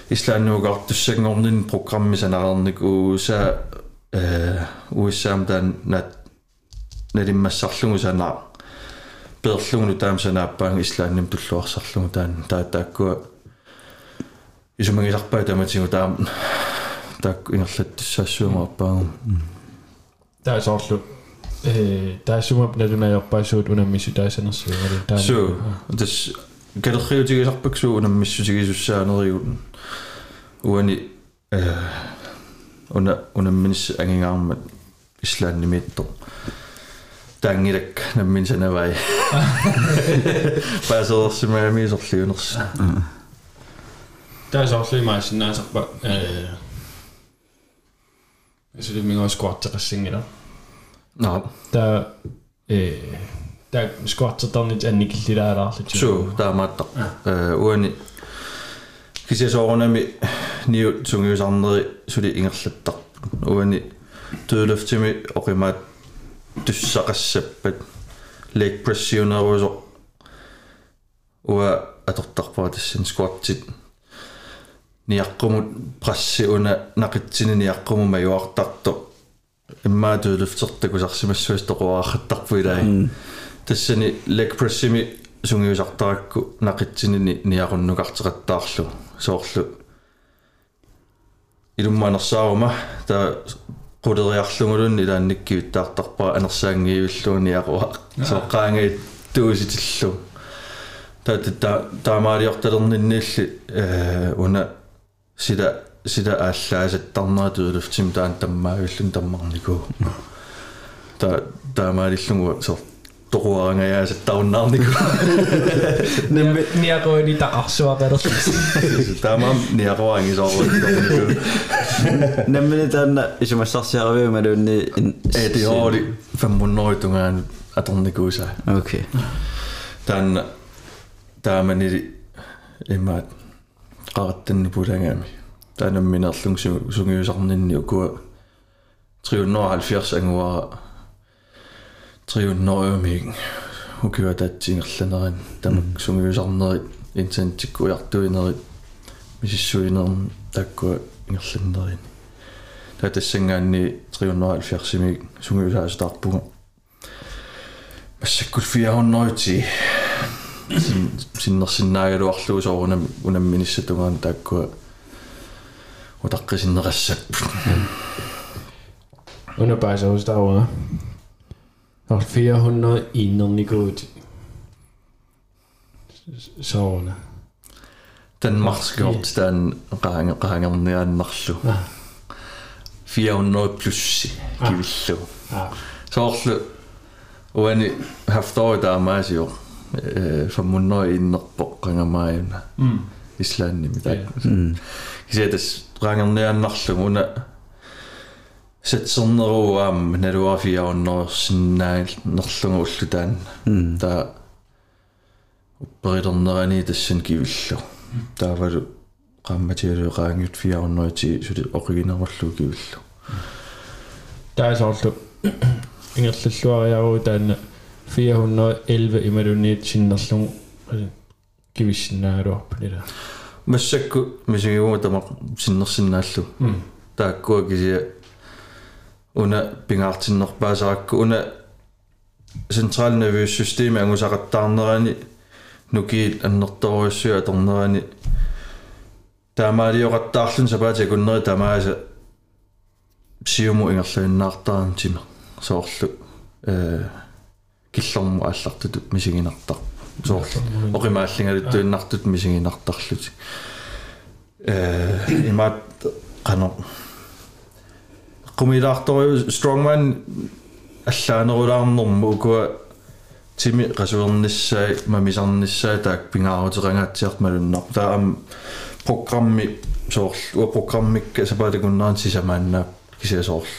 ислааннуугартуссагнорнин программисанаарнику са э уиссаам таан нат налиммассарлугу санаа перлугну таамсанааппаан ислаанним туллуарсарлугу таан таатааккуа исумагисарпаа таматигу таам таак ингерлаттуссаассуумааппаагу таасоорлу э таасумап налунаярпаасуут унаммису таасанерсуумали таа су тас галерриутигисарпаксуу унаммиссутигисуссаанеригут уани э уна унамминис ангингаармат ислааннимиитто таангилак наммин санавай пасоорсимаами сорлиунерс таасоорлуимаасиннаасарпа э эсулимингаа скваттеқассингила наа та э та скваттертарнит анникиллилаалаарлут су таамааттар э уани кисиасоорунами ниу сунгиусарнери сули ингерлаттар уани туулафтими оқимаат туссақассаппат leg press юнерусо уа атортарпаа тассин скваттит ниаққумут прасси уна нақитсини ниаққуму маюартарто иммаа туулуфтертакусарсимассуас тоқуаахаттарпуилаа тассани leg press-ими сунгиусартаракку нақитсини ниақуннукартеқаттаарлу соорлу. Илуммаанерсаарума таа quleriarlungulun ilaannikkivittaartarpaa anersaangiivillуuni aqua tuusitилlu таата таамаалиорталернинниилли э уна сила сила ааллаасаттарнера туулуфтим таан таммаагиллун таммарнику та таамаалиллугу Toruaanga ja se taunna on niinku... ne me... Niakoi niitä asua perus. Tämä on niakoin iso niin Ne meni tänne, jos me sassia on viimeinen, niin... Ei tii hoodi, femmun noitungaan, että on niinku isä. Okei. Tän... Tää meni... En mä... Kaattin pudengämi. Tänne minä allun sungyysarnin joku... 370 angua 300 ukua tatsingerlanerin tamak sungiusarnerit intensittikkujartuinerit misissuinerm takkua ингерланнерин таатассангаанни 370-имиг сунгиусаасутаарпуга массаккул 400 синнерсиннаагалуарлугу соорунам унамминиссатунгаан Noch 400 innan i gut. Sauna. Den marskort, den ranger ned narlu. 400 plus kivillu. Saarlu. Uani haftoi taamaasio. 500 innerpo qangamaayuna. Islanni mitä. Kisetas ranger ned narlu una сатсернеруаам налуафиауннерсиннаал нерлугу уллу таан таа упперилернерани тассан кивиллу. Таавалу qammatиалуqaangiut 400 сули оригинерваллуу кивиллу. Таасоорлу ингерллуариаруу таанна 411 ималунниит синнерлугу кивиссинааруарпунила массакку мисигиума тама синнерсиннааллу тааккуа кисия уна пингаартиннерпаасаракку уна централ nervøs system ангусақаттаарнерани нукиит аннерторуйссуа аторнерани таамаалиоқаттаарлун сапаати куннери тамааса сиуму ингерлуиннаартарам тима соорлу э киллэрму ааллартутут мисигинартар соорлу оқимааллингалуттуиннартут мисигинартарлути э имаат қано qumilаарtoru strongman аллаанерулаарнэрму укуа тими qasuernissaai mamisarnissaai taak pingaaruteqangaatiart malunnar taam programmi soorl ua programmikka sapaatakunnaran sisamaannaap kisiasoorl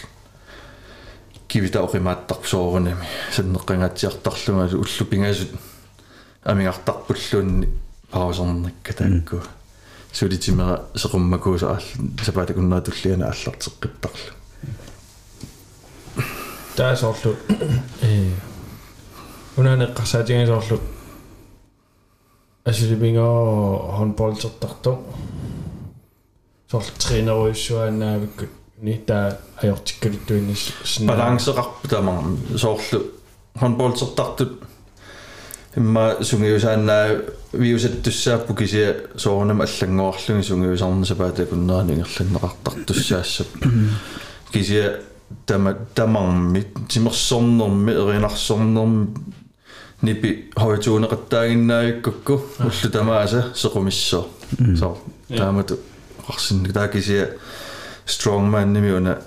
kivita oqimaattarp soorunami sanneqqangaatiartarlunga ullu pingasut амиартарпуллуунни паусерникка таакку сулитимера seqummakuusa аал сапаатакуннаа туллиана аллартеққиттарлу таасоорлу э унаанеққарсаатингасоорлу асулипингаа хонболтертарту сорл тренеруйссуааннаавиккут ни таа ajortikkaluttuinnis балансеқарпу тамар соорлу хонболтертартут имма сунгиусааннаа виусаттуссааппу кисия соорнам аллангоарлуги сунгиусарна сапаатакуннерани ингерланнеқартартуссаассап кисия тама тамарми тимерсорнерми эринарсорнерми нипи хойтуунеқаттаагиннаавиккукку уллу тамааса sequmissоо соо таамату qarsin таакисия strongman ними уна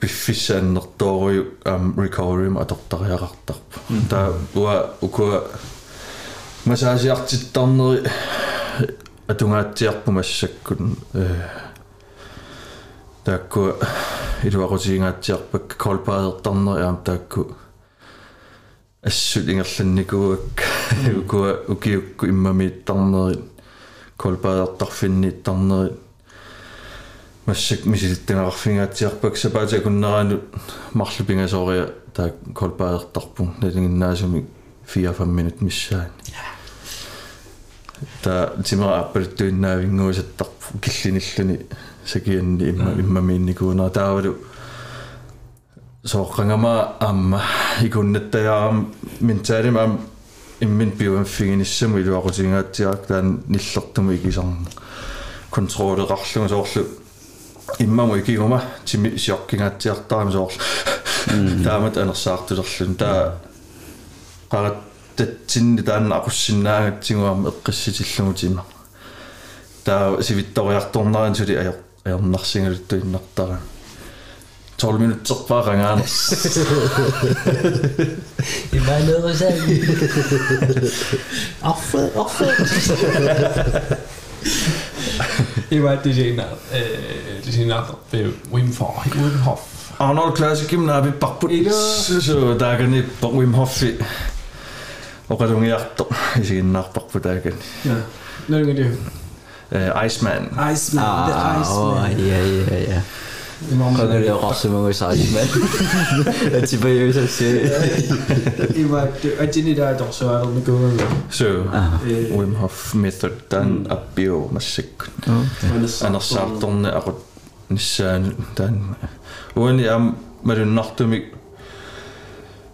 пиффиссааннэртоорую ам recovery атортариақартарпу таа уа укуа масаасиартиттарнери атунгаатсиарпу массаккун э таакку илуақутиингаатсиарпак колпаадертарнери аам таакку ассут ингерланникуак укуа укиукку иммамииттарнери колпаадертарфиннииттарнери массак мисилиттангаарфингаатсиарпак сапаатакуннераанут марлу пингасоориа таа колпаадертарпу налингиннаасуми 4-5 минут миссаани та тимера аппалуттуиннаавингуусаттарпу киллиниллуни сакианни имма иммамиинникуунаа таавалу сооққангама аама икуннаттаяарам ментаалима аам иммин биуамфигиниссаму илуақутингаатсиарак таан ниллертуму икисарна контролеқарлугу соорлу иммаму икигума тими сиоркингаатсиартарами соорлу таамат анерсаартулерлун таа қарат татсинни таанна ақуссиннаагатсигуарма эққисситиллугу тима таа сивитториарторнаран сули аёр аёрнарсингалуттуиннартара 12 минуттерпаа рангаанерс Иманерусаги. Аффе, аффе. Ива дисина э дисина бе Wim Hof Wim Hof Arnold Classic имнааби парпут су таагани Wim Hof оқалунгиарто исигиннаарпарпу таагани Ja. Нэргэн uh, Iceman. Iceman, ah, de oh, Iceman. ja, ja, ja. Iemand Gewoon een heel afgemongens Iceman. dat je bij je zo serieus. inderdaad toch zo aan de. Zo. Ah. Eh. Wim Hof meter dan appeal, maar sick. Oh, en dat staat dan eh, dan gewoon ja maar de nacht ik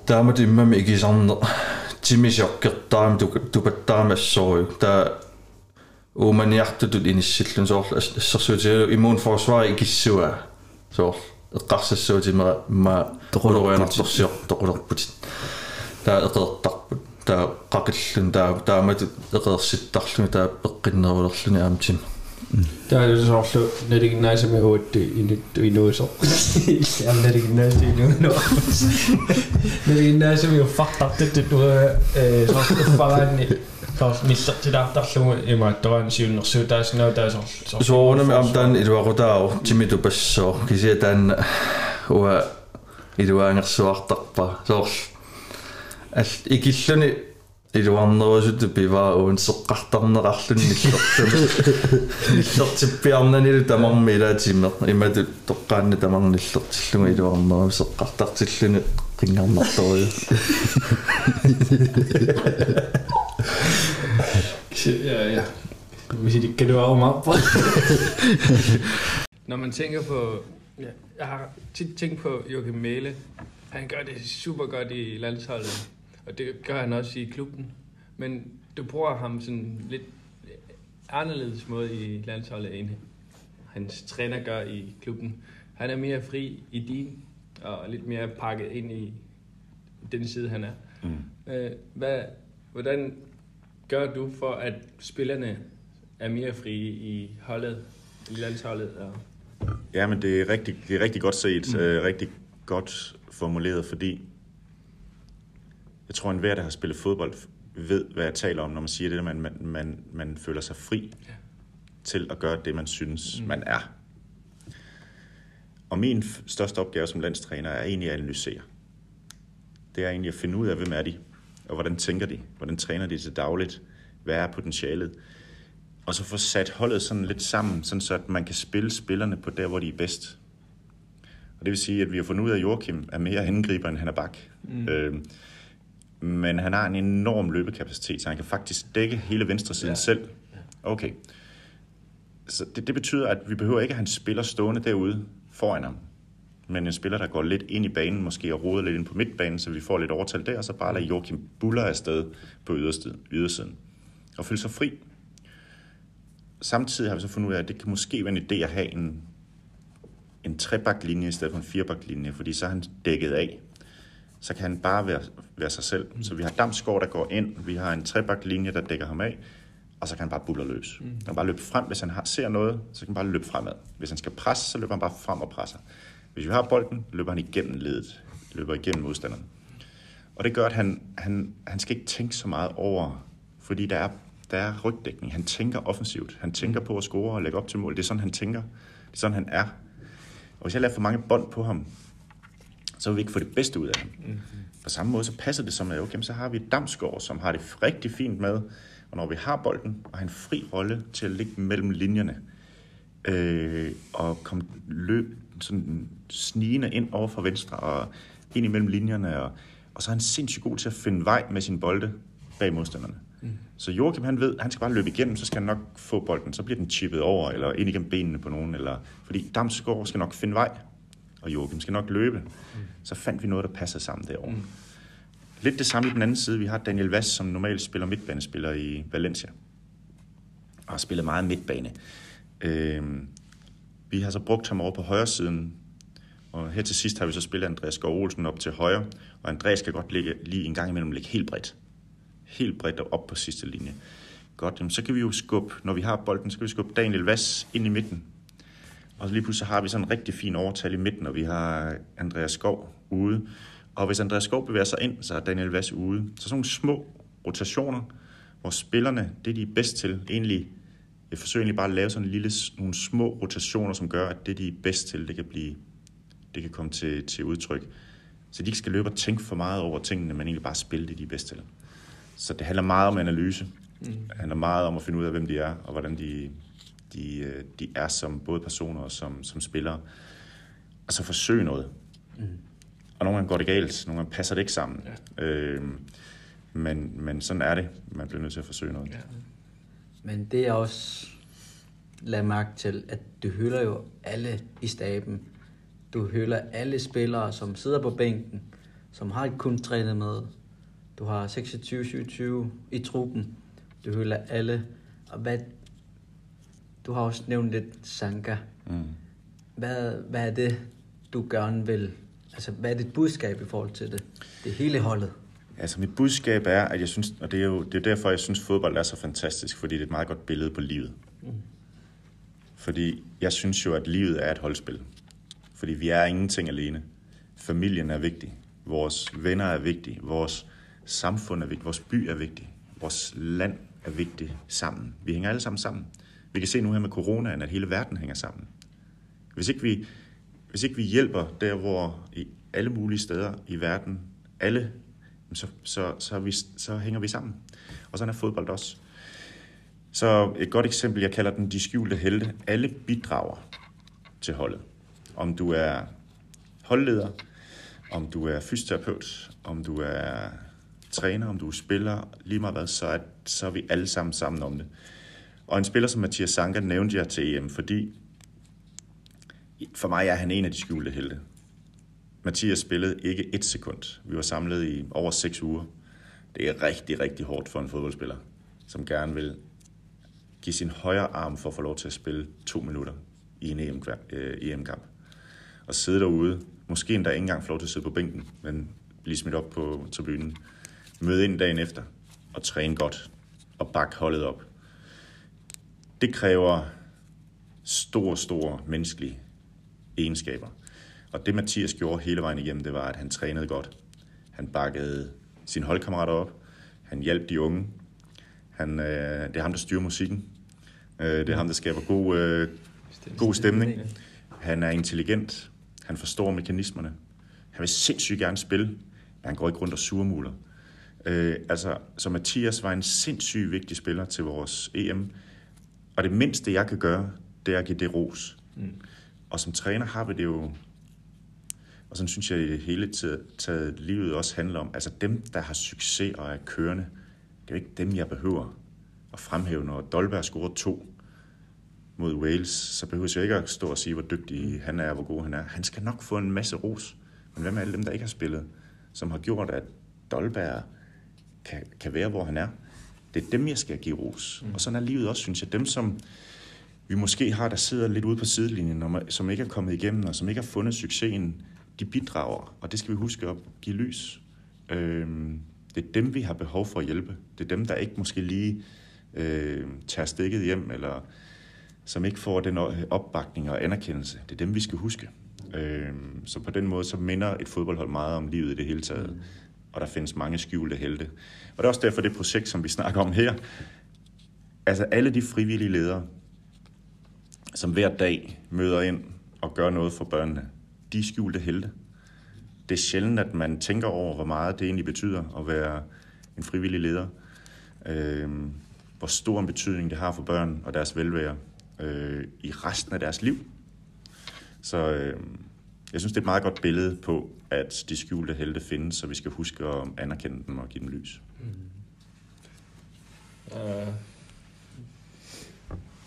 daar moet ik me ik is aan Jimmy Jack daar moet ik doe daar met zo daar ууманиартутут иниссиллун соорлу ассерсуутигалу иммуунфорсвар икиссуа соорлу эққарсассуутимера ма тоқулорианарторсиор тоқулерпутит таа эқертарпут таа қақиллун таа таамат эқерситтарлуни таа пеққиннерулерлуни Der er det så også net ikke nej som jeg hørte det i nu så. Jamen net ikke nej det nu nu. Net ikke nej som jeg fucked up det det du så bare en kaos missa til der der så i mig der var en syvende og syvende der sådan noget der så. Så under med om den et var godt af til mit du så kan se den og i du er en så artig bare så. Alt ikke илуарнерусуту пиваа уун сеққартарнеқарлун ниллертум ниллертиппиарнанилу тамарми илаатиммер имату тоққаанна тамарниллертиллуга илуарнеру сеққартартиллуни қингарнарторуйу Ja, ja. Hvis I kan du over mig. Når man tænker på... Ja, jeg har tit tænkt på Joachim Mæle. Han gør det super godt i landsholdet. Og det gør han også i klubben. Men du bruger ham sådan lidt anderledes måde i landsholdet, end hans træner gør i klubben. Han er mere fri i din, og lidt mere pakket ind i den side, han er. Mm. Øh, Hvad, hvordan gør du for, at spillerne er mere frie i holdet, i landsholdet? Og... Ja, men det er rigtig, det er rigtig godt set, Mm. øh, rigtig godt formuleret, fordi jeg tror, at enhver, der har spillet fodbold, ved, hvad jeg taler om, når man siger det, at man, man, man, man føler sig fri ja. til at gøre det, man synes, Mm. man er. Og min største opgave som landstræner er egentlig at analysere. Det er egentlig at finde ud af, hvem er de, og hvordan tænker de, hvordan træner de til dagligt, hvad er potentialet, og så få sat holdet sådan lidt sammen, sådan så at man kan spille spillerne på der, hvor de er bedst. Og det vil sige, at vi har fundet ud af, at Joachim er mere angriber, end han er bak. Mm. Mm. Men han har en enorm løbekapacitet, så han kan faktisk dække hele venstre siden Ja. selv. Okay. Så det, det betyder, at vi behøver ikke at have en spiller stående derude foran ham. Men en spiller, der går lidt ind i banen, måske og roder lidt ind på midtbanen, så vi får lidt overtal der, og så bare lade Joachim buller afsted på ydersiden, ydersiden. Og føle sig fri. Samtidig har vi så fundet ud af, at det kan måske være en idé at have en, en trebaklinje i stedet for en firebaklinje, fordi så er han dækket af. Så kan han bare være, være sig selv. Så vi har Damsgaard, der går ind, vi har en trebaklinje, der dækker ham af, og så kan han bare buller løs. Mm. Han kan bare løbe frem, hvis han har, ser noget, så kan han bare løbe fremad. Hvis han skal presse, så løber han bare frem og presser. Hvis vi har bolden, løber han igennem ledet, løber igennem modstanderen. Og det gør, at han, han, han skal ikke tænke så meget over, fordi der er, der er rygdækning. Han tænker offensivt. Han tænker på at score og lægge op til mål. Det er sådan, han tænker. Det er sådan, han er. Og hvis jeg lader for mange bånd på ham, så vil vi ikke få det bedste ud af ham. Mm. På samme måde, så passer det som, at okay, så har vi Damsgaard, som har det rigtig fint med, og når vi har bolden, og har en fri rolle til at ligge mellem linjerne, øh, og komme løb sådan snigende ind over fra venstre, og ind imellem linjerne, og, og så er han sindssygt god til at finde vej med sine bolde bag modstanderne. Mm. Så Joachim, han ved, han skal bare løbe igennem, så skal han nok få bolden, så bliver den chippet over, eller ind igennem benene på nogen, eller, fordi Damsgaard skal nok finde vej, og Joachim skal nok løbe. Mm. Så fandt vi noget, der passer sammen derovre. Mm. Lidt det samme i den anden side. Vi har Daniel Vass, som normalt spiller midtbanespiller i Valencia. Og har spillet meget midtbane. Øhm, vi har så brugt ham over på højre siden. Og her til sidst har vi så spillet Andreas Skov Olsen op til højre. Og Andreas kan godt ligge, lige en gang imellem ligge helt bredt. Helt bredt og op på sidste linje. Godt, jamen, så kan vi jo skubbe, når vi har bolden, så kan vi skubbe Daniel Vass ind i midten. Og lige pludselig har vi sådan en rigtig fin overtal i midten, og vi har Andreas Skov ude. Og hvis Andreas Skov bevæger sig ind, så er Daniel Vass ude. Så sådan nogle små rotationer, hvor spillerne, det de er bedst til, egentlig, jeg forsøger egentlig bare at lave sådan en lille, nogle små rotationer, som gør, at det de er bedst til, det kan blive, det kan komme til, til udtryk. Så de ikke skal løbe og tænke for meget over tingene, men egentlig bare spille det, de er bedst til. Så det handler meget om analyse. Mm. Det handler meget om at finde ud af, hvem de er, og hvordan de, de, øh, de er som både personer og som, som spillere. Og så forsøge noget. Mm. Og nogle gange går det galt, nogle gange passer det ikke sammen. Ja. Øhm, men, men sådan er det. Man bliver nødt til at forsøge noget. Ja. Men det er også lad mærke til, at du hylder jo alle i staben. Du hylder alle spillere, som sidder på bænken, som har ikke kun trænet med. Du har 26-27 i truppen. Du hylder alle. Og hvad, du har også nævnt lidt Sanka. Mm. Hvad, hvad er det, du gerne vil? Altså, hvad er dit budskab i forhold til det? Det hele holdet. Altså mit budskab er, at jeg synes, og det er jo det er derfor, jeg synes, fodbold er så fantastisk, fordi det er et meget godt billede på livet. Mm. Fordi jeg synes jo, at livet er et holdspil. Fordi vi er ingenting alene. Familien er vigtig. Vores venner er vigtige. Vores samfund er vigtigt. Vores by er vigtig. Vores land er vigtigt sammen. Vi hænger alle sammen sammen. Vi kan se nu her med coronaen, at hele verden hænger sammen. Hvis ikke vi, hvis ikke vi hjælper der, hvor i alle mulige steder i verden, alle, så, så, så, vi, så hænger vi sammen. Og sådan er fodbold også. Så et godt eksempel, jeg kalder den de skjulte helte. Alle bidrager til holdet. Om du er holdleder, om du er fysioterapeut, om du er træner, om du er spiller, lige meget hvad, så er, så er vi alle sammen sammen om det. Og en spiller som Mathias Sanka nævnte jeg til EM, fordi for mig er han en af de skjulte helte. Mathias spillede ikke et sekund. Vi var samlet i over seks uger. Det er rigtig, rigtig hårdt for en fodboldspiller, som gerne vil give sin højre arm for at få lov til at spille to minutter i en EM-kamp. Øh, e EM-kamp. Og sidde derude, måske endda ikke engang få lov til at sidde på bænken, men blive smidt op på tribunen. Møde ind dagen efter og træne godt og bakke holdet op. Det kræver stor, stor menneskelige egenskaber. Og det Mathias gjorde hele vejen igennem, det var, at han trænede godt. Han bakkede sine holdkammerater op. Han hjalp de unge. Han, øh, det er ham, der styrer musikken. Øh, det er ham, der skaber god, øh, god stemning. Han er intelligent. Han forstår mekanismerne. Han vil sindssygt gerne spille, men han går ikke rundt og surmuler. Øh, altså, så Mathias var en sindssygt vigtig spiller til vores EM. Og det mindste, jeg kan gøre, det er at give det ros. Mm. Og som træner har vi det jo og sådan synes jeg i det hele taget livet også handler om, altså dem, der har succes og er kørende, det er jo ikke dem, jeg behøver at fremhæve. Når Dolberg scorer to mod Wales, så behøver jeg ikke at stå og sige, hvor dygtig han er hvor god han er. Han skal nok få en masse ros. Men hvad med alle dem, der ikke har spillet, som har gjort, at Dolberg kan, kan være, hvor han er? Det er dem, jeg skal give ros. Mm. Og sådan er livet også, synes jeg. Dem, som vi måske har, der sidder lidt ude på sidelinjen, som ikke er kommet igennem, og som ikke har fundet succesen, de bidrager, og det skal vi huske at give lys. Øh, det er dem, vi har behov for at hjælpe. Det er dem, der ikke måske lige øh, tager stikket hjem, eller som ikke får den opbakning og anerkendelse. Det er dem, vi skal huske. Øh, så på den måde, så minder et fodboldhold meget om livet i det hele taget. Og der findes mange skjulte helte. Og det er også derfor, det projekt, som vi snakker om her, altså alle de frivillige ledere, som hver dag møder ind og gør noget for børnene, de skjulte helte. Det er sjældent, at man tænker over, hvor meget det egentlig betyder at være en frivillig leder. Øh, hvor stor en betydning det har for børn og deres velvære øh, i resten af deres liv. Så øh, jeg synes, det er et meget godt billede på, at de skjulte helte findes, så vi skal huske at anerkende dem og give dem lys. Mm. Uh,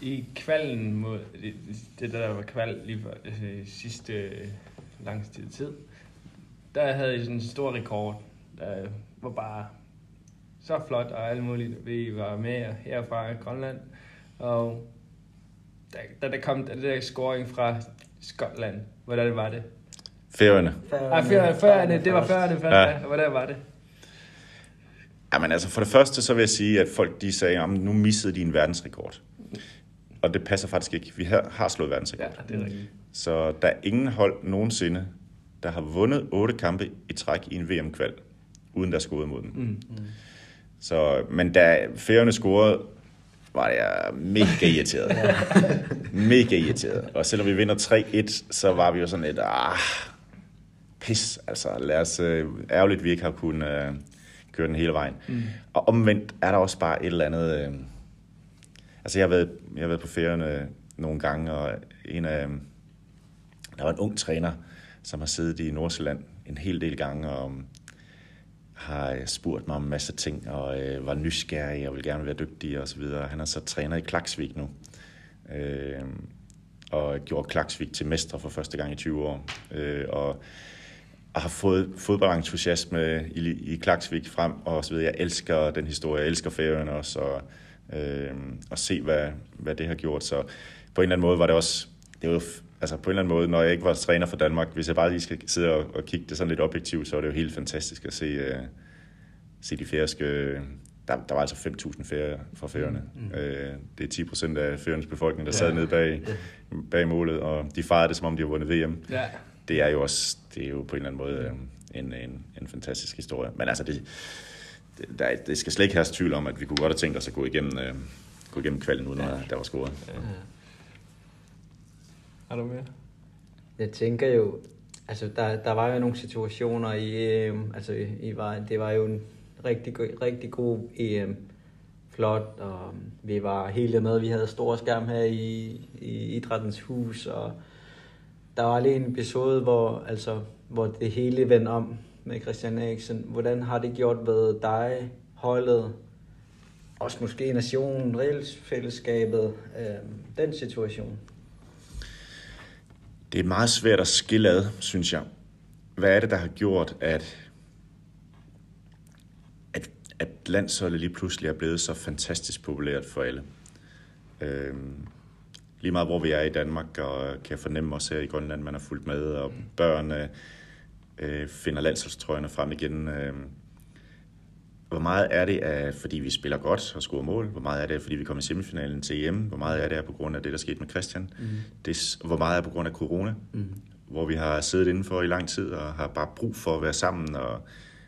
I kvalden mod det, det der var kval lige for øh, sidste øh, lang tid, der havde I sådan en stor rekord, der var bare så flot og alt muligt. Vi var med her fra Grønland, og da, da der kom den der scoring fra Skotland, hvordan var det? Færøerne. Ah, Færøerne, Færøerne, det var Færøerne først, ja. hvordan var det? Jamen altså, for det første så vil jeg sige, at folk de sagde, at nu missede de en verdensrekord. Og det passer faktisk ikke. Vi har, har slået verdensrekord. Ja, det er rigtigt. Så der er ingen hold nogensinde, der har vundet otte kampe i træk i en VM-kval, uden der scorede mod dem. Mm. Mm. Så, men da færgerne scorede, var jeg mega irriteret. mega irriteret. Og selvom vi vinder 3-1, så var vi jo sådan lidt, ah, pis, altså lad os, øh, ærgerligt, vi ikke har kunnet øh, køre den hele vejen. Mm. Og omvendt er der også bare et eller andet, øh, altså jeg har været, jeg har været på færgerne nogle gange, og en af, der var en ung træner, som har siddet i Nordsjælland en hel del gange og har spurgt mig om en masse ting og øh, var nysgerrig og vil gerne være dygtig og så videre. Han er så træner i Klaksvik nu. Øh, og gjorde Klaksvik til mestre for første gang i 20 år. Øh, og, og har fået fodboldentusiasme i, i Klaksvik frem og så videre. Jeg elsker den historie, jeg elsker færøerne også, og, øh, og se, hvad, hvad det har gjort. Så på en eller anden måde var det også, det var altså på en eller anden måde, når jeg ikke var træner for Danmark, hvis jeg bare lige skal sidde og, og kigge det sådan lidt objektivt, så er det jo helt fantastisk at se, uh, se de færøske... Der, der var altså 5.000 færre fra færøerne. Mm. Uh, det er 10 procent af færøernes befolkning, der ja. sad nede bag, bag målet, og de fejrede det, som om de har vundet VM. Ja. Det er jo også, det er jo på en eller anden måde uh, en, en, en fantastisk historie. Men altså, det, det, der, det skal slet ikke have tvivl om, at vi kunne godt have tænkt os at gå igennem, uh, gå igennem kvalden, uden ja. at der var scoret. Ja. Har du mere? Jeg tænker jo, altså der, der var jo nogle situationer i EM, altså I var, det var jo en rigtig, rigtig god EM. Flot, og vi var hele med, vi havde store skærm her i, i Idrættens Hus, og der var lige en episode, hvor, altså, hvor det hele vendte om, med Christian Eriksen. Hvordan har det gjort ved dig, holdet, også måske nationen, regelsfællesskabet, øh, den situation? Det er meget svært at skille ad, synes jeg. Hvad er det, der har gjort, at, at, at landsholdet lige pludselig er blevet så fantastisk populært for alle? Øhm, lige meget hvor vi er i Danmark, og kan jeg fornemme også her i Grønland, man har fulgt med, og børn øh, finder landsholdstrøjerne frem igen. Øh, hvor meget er det, af, fordi vi spiller godt og scorer mål? Hvor meget er det, fordi vi kommer i semifinalen til EM? Hvor meget er det på grund af det, der skete med Christian? Mm. Det, hvor meget er på grund af corona? Mm. Hvor vi har siddet indenfor i lang tid og har bare brug for at være sammen og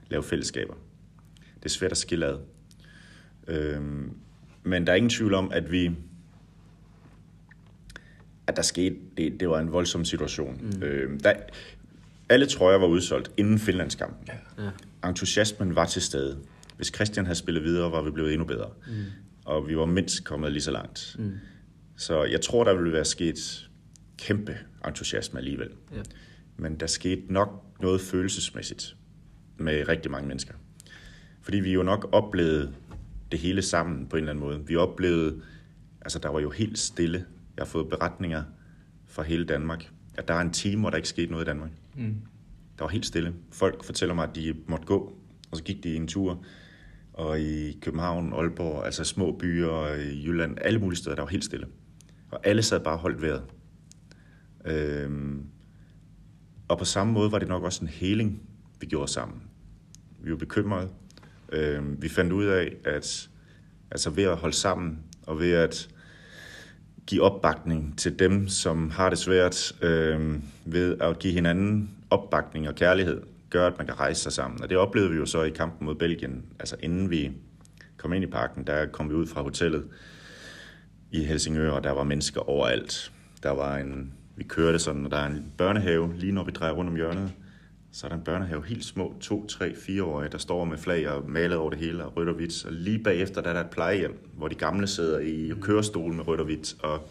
lave fællesskaber. Det er svært at skille ad. Øhm, men der er ingen tvivl om, at vi at der skete, det, det var en voldsom situation. Mm. Øhm, der, alle trøjer var udsolgt inden Finlandskampen. Ja. Ja. Entusiasmen var til stede. Hvis Christian havde spillet videre, var vi blevet endnu bedre. Mm. Og vi var mindst kommet lige så langt. Mm. Så jeg tror, der ville være sket kæmpe entusiasme alligevel. Ja. Men der skete nok noget følelsesmæssigt med rigtig mange mennesker. Fordi vi jo nok oplevede det hele sammen på en eller anden måde. Vi oplevede, altså der var jo helt stille. Jeg har fået beretninger fra hele Danmark, at der er en time, hvor der ikke skete noget i Danmark. Mm. Der var helt stille. Folk fortæller mig, at de måtte gå, og så gik de en tur. Og i København, Aalborg, altså små byer, i Jylland, alle mulige steder, der var helt stille. Og alle sad bare holdt vejret. Øhm, og på samme måde var det nok også en heling, vi gjorde sammen. Vi var bekymrede. Øhm, vi fandt ud af, at altså ved at holde sammen, og ved at give opbakning til dem, som har det svært, øh, ved at give hinanden opbakning og kærlighed, gør, at man kan rejse sig sammen. Og det oplevede vi jo så i kampen mod Belgien. Altså inden vi kom ind i parken, der kom vi ud fra hotellet i Helsingør, og der var mennesker overalt. Der var en, vi kørte sådan, og der er en børnehave, lige når vi drejer rundt om hjørnet, så er der en børnehave, helt små, to, tre, fire årige, der står med flag og malet over det hele, og rødt og hvidt. Og lige bagefter, der er der et plejehjem, hvor de gamle sidder i kørestol med rødt og hvidt. Og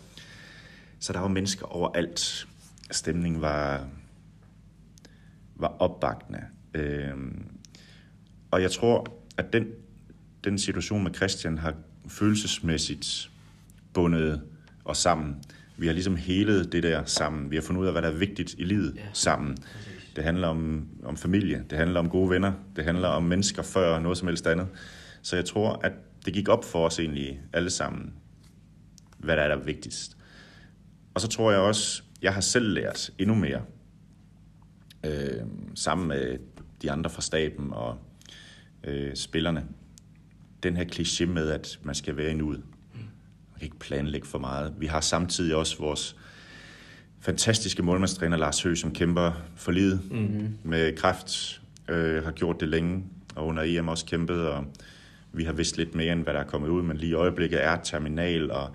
så der var mennesker overalt. Stemningen var, var opbakende. Øhm, og jeg tror, at den, den situation med Christian har følelsesmæssigt bundet os sammen. Vi har ligesom helet det der sammen. Vi har fundet ud af, hvad der er vigtigt i livet ja. sammen. Det handler om, om familie, det handler om gode venner, det handler om mennesker før noget som helst andet. Så jeg tror, at det gik op for os egentlig alle sammen, hvad der er der vigtigst. Og så tror jeg også, jeg har selv lært endnu mere, øh, sammen med de andre fra staben og øh, spillerne, den her kliché med, at man skal være i nuet. Man kan ikke planlægge for meget. Vi har samtidig også vores fantastiske målmandstræner Lars Høgh, som kæmper for livet mm-hmm. med kræft, øh, har gjort det længe, og under EM også kæmpet, og vi har vidst lidt mere, end hvad der er kommet ud, men lige i øjeblikket er terminal, og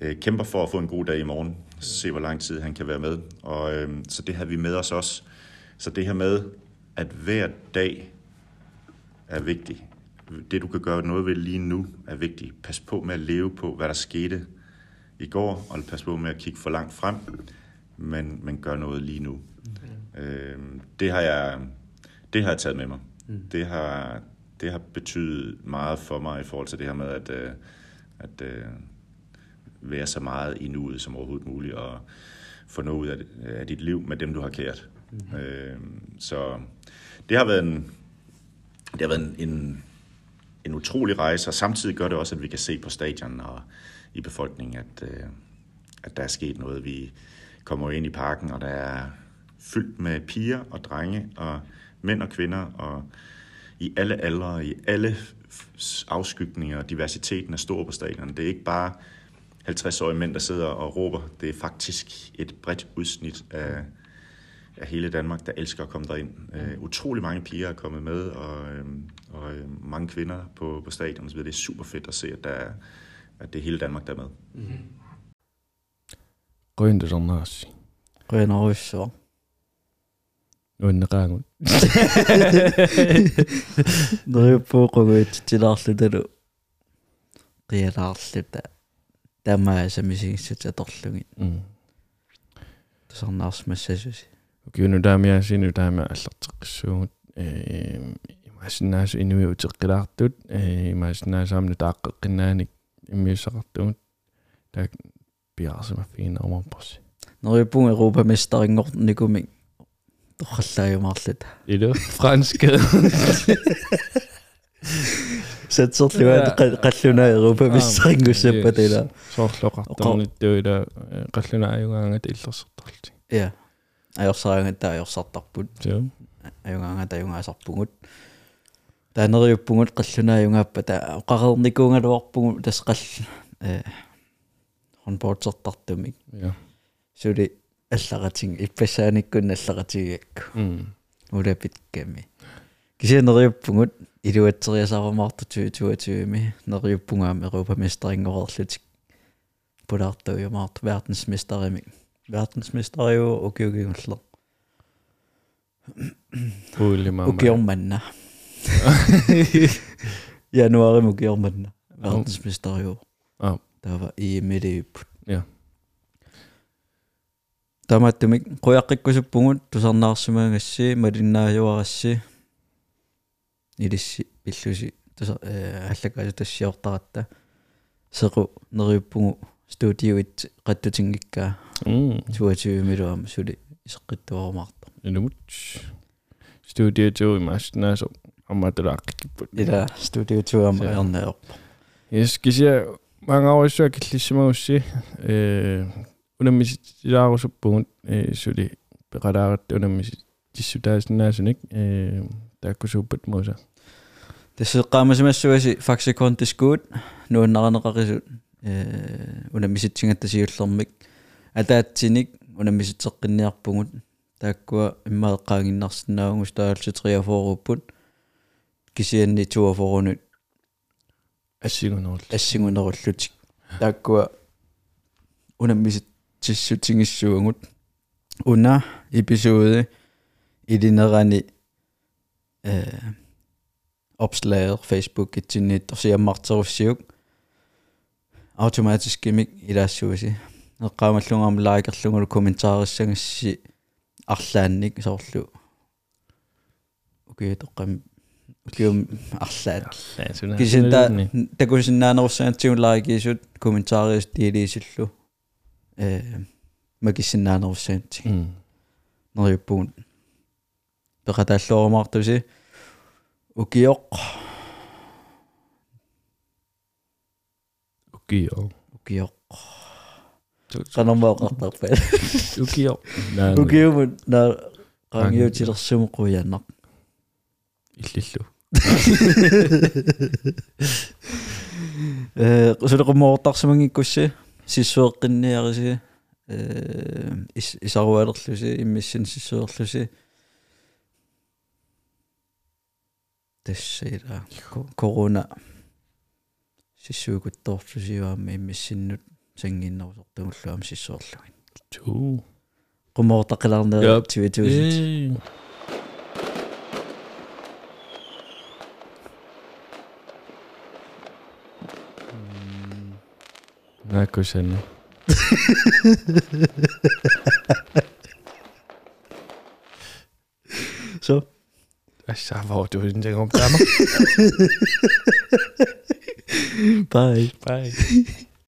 øh, kæmper for at få en god dag i morgen, se hvor lang tid han kan være med, og øh, så det har vi med os også. Så det her med, at hver dag er vigtig. Det du kan gøre noget ved lige nu er vigtigt. Pas på med at leve på, hvad der skete i går, og pas på med at kigge for langt frem men, men gør noget lige nu. Okay. Øh, det, har jeg, det har jeg taget med mig. Mm. Det, har, det har betydet meget for mig i forhold til det her med at, øh, at øh, være så meget i nuet som overhovedet muligt, og få noget ud af, af dit liv med dem, du har kært. Mm. Øh, så det har været en, det har været en, en, en utrolig rejse, og samtidig gør det også, at vi kan se på stadion og i befolkningen, at, øh, at der er sket noget. Vi, kommer ind i parken, og der er fyldt med piger og drenge og mænd og kvinder og i alle aldre, i alle afskygninger, diversiteten er stor på stadion. Det er ikke bare 50-årige mænd, der sidder og råber. Det er faktisk et bredt udsnit af, af hele Danmark, der elsker at komme derind. Uh, utrolig mange piger er kommet med, og, uh, og øh, mange kvinder på, på stadion. Så det er super fedt at se, at, der er, at det er hele Danmark, der er med. Mm-hmm. Qoyanaruissuа уиннеqaangut нериппууqaguit тилаарлуталу qialaarluta аторлуги тусарнаарс массасуси укиуну таамиасину таама аллартеққиссуугут э имаасиннаасу инуиутеққилаартут э имаасиннаасаамну тааққеққиннааник иммиуссақартугут таак пиарсимаффигиннаумарпарси Нериппун Европаместарингор никумик торхаллаажумаарлут. Илу франска. Сатсерлуа қаллуна Европаместарингуссаппа тила. соорлоқартуунниттуила қаллунааюгаангат иллерсертарлти. Ja. Ajorsaangata ajorsaartarput. Joo. Ajungaangata ajungaasarpungut. таанериуппугут қаллунааюнгааппа та оқарерникуунгалуарпугу тас қall э хонбордсертартумик. Ja. сули алларатин иппасааниккун алларатигиакку улапитками кисианериуппугут илуатсериасаарумаарту 2022ми нериуппунгаами европаместарингорерлутик пулаартуйумаарту verdensmesterimik verdensmesterio укиугингуллер Пуулимаа укиорманна. Януари мукиорманна verdensmesterio а тава иимилиуппут ja таматтумик қуяққиккусуппугут тусарнаарсимаагасси малиннаажуарасси илисси пиллуси туса э аллакасу тассиортаратта сеқу нериуппугу студиуит қаттутингиккаа туатиу милуам сули исеққиттуарумаарта инумут студио туу имааснаасо амматулааққиккиппут ила студио туама ернеор yes кися мангаруссуа киллиссимагусси э унаммиситилаарусуппугут э сули пеқалаарат унаммиси тиссутааснаасуник э тааккусууппат муса тассеққаамасимассуаси факсиконтискуут нууннаранеқарисут э унаммиситсингаттасиуллермик атаатсиник унаммиситеққинниарпугут тааккуа иммаеққаангиннарсинаагунгус таалситриафооруппут кисианни туафорунут ассигунерул ассигунеруллутик тааккуа унаммисит тиссутингиссуугут уна эпизоде илинерани э opslaget Facebook итсинниит торсиаммартеруссиук автоматически мик илаассуаси эққаамаллунгаам лайкерлугулу комментаариссагасси арлаанник соорлу окей тоққам укиум арлаат кисинта такусиннаанеруссаатсигун лайкисут комментаариус тиилиисиллу э макиссиннаанеруссаатси нериуппугут пеқатааллуарумаартуси укиоқ укио укиоқ канамаақартарпаа укио укиумут на qangiutilersumu quyanaq иллиллу э сулеқумоортарсимангиккусси сиссуэққинниариси э исаруалерлуси иммиссин сиссуерлуси тассаила корона сиссуукутторлусиуаама иммиссиннут сангиннерусортугуллуам сиссуорлугин туу zo, kus henne. Så? Altså, hvor du ikke Bye.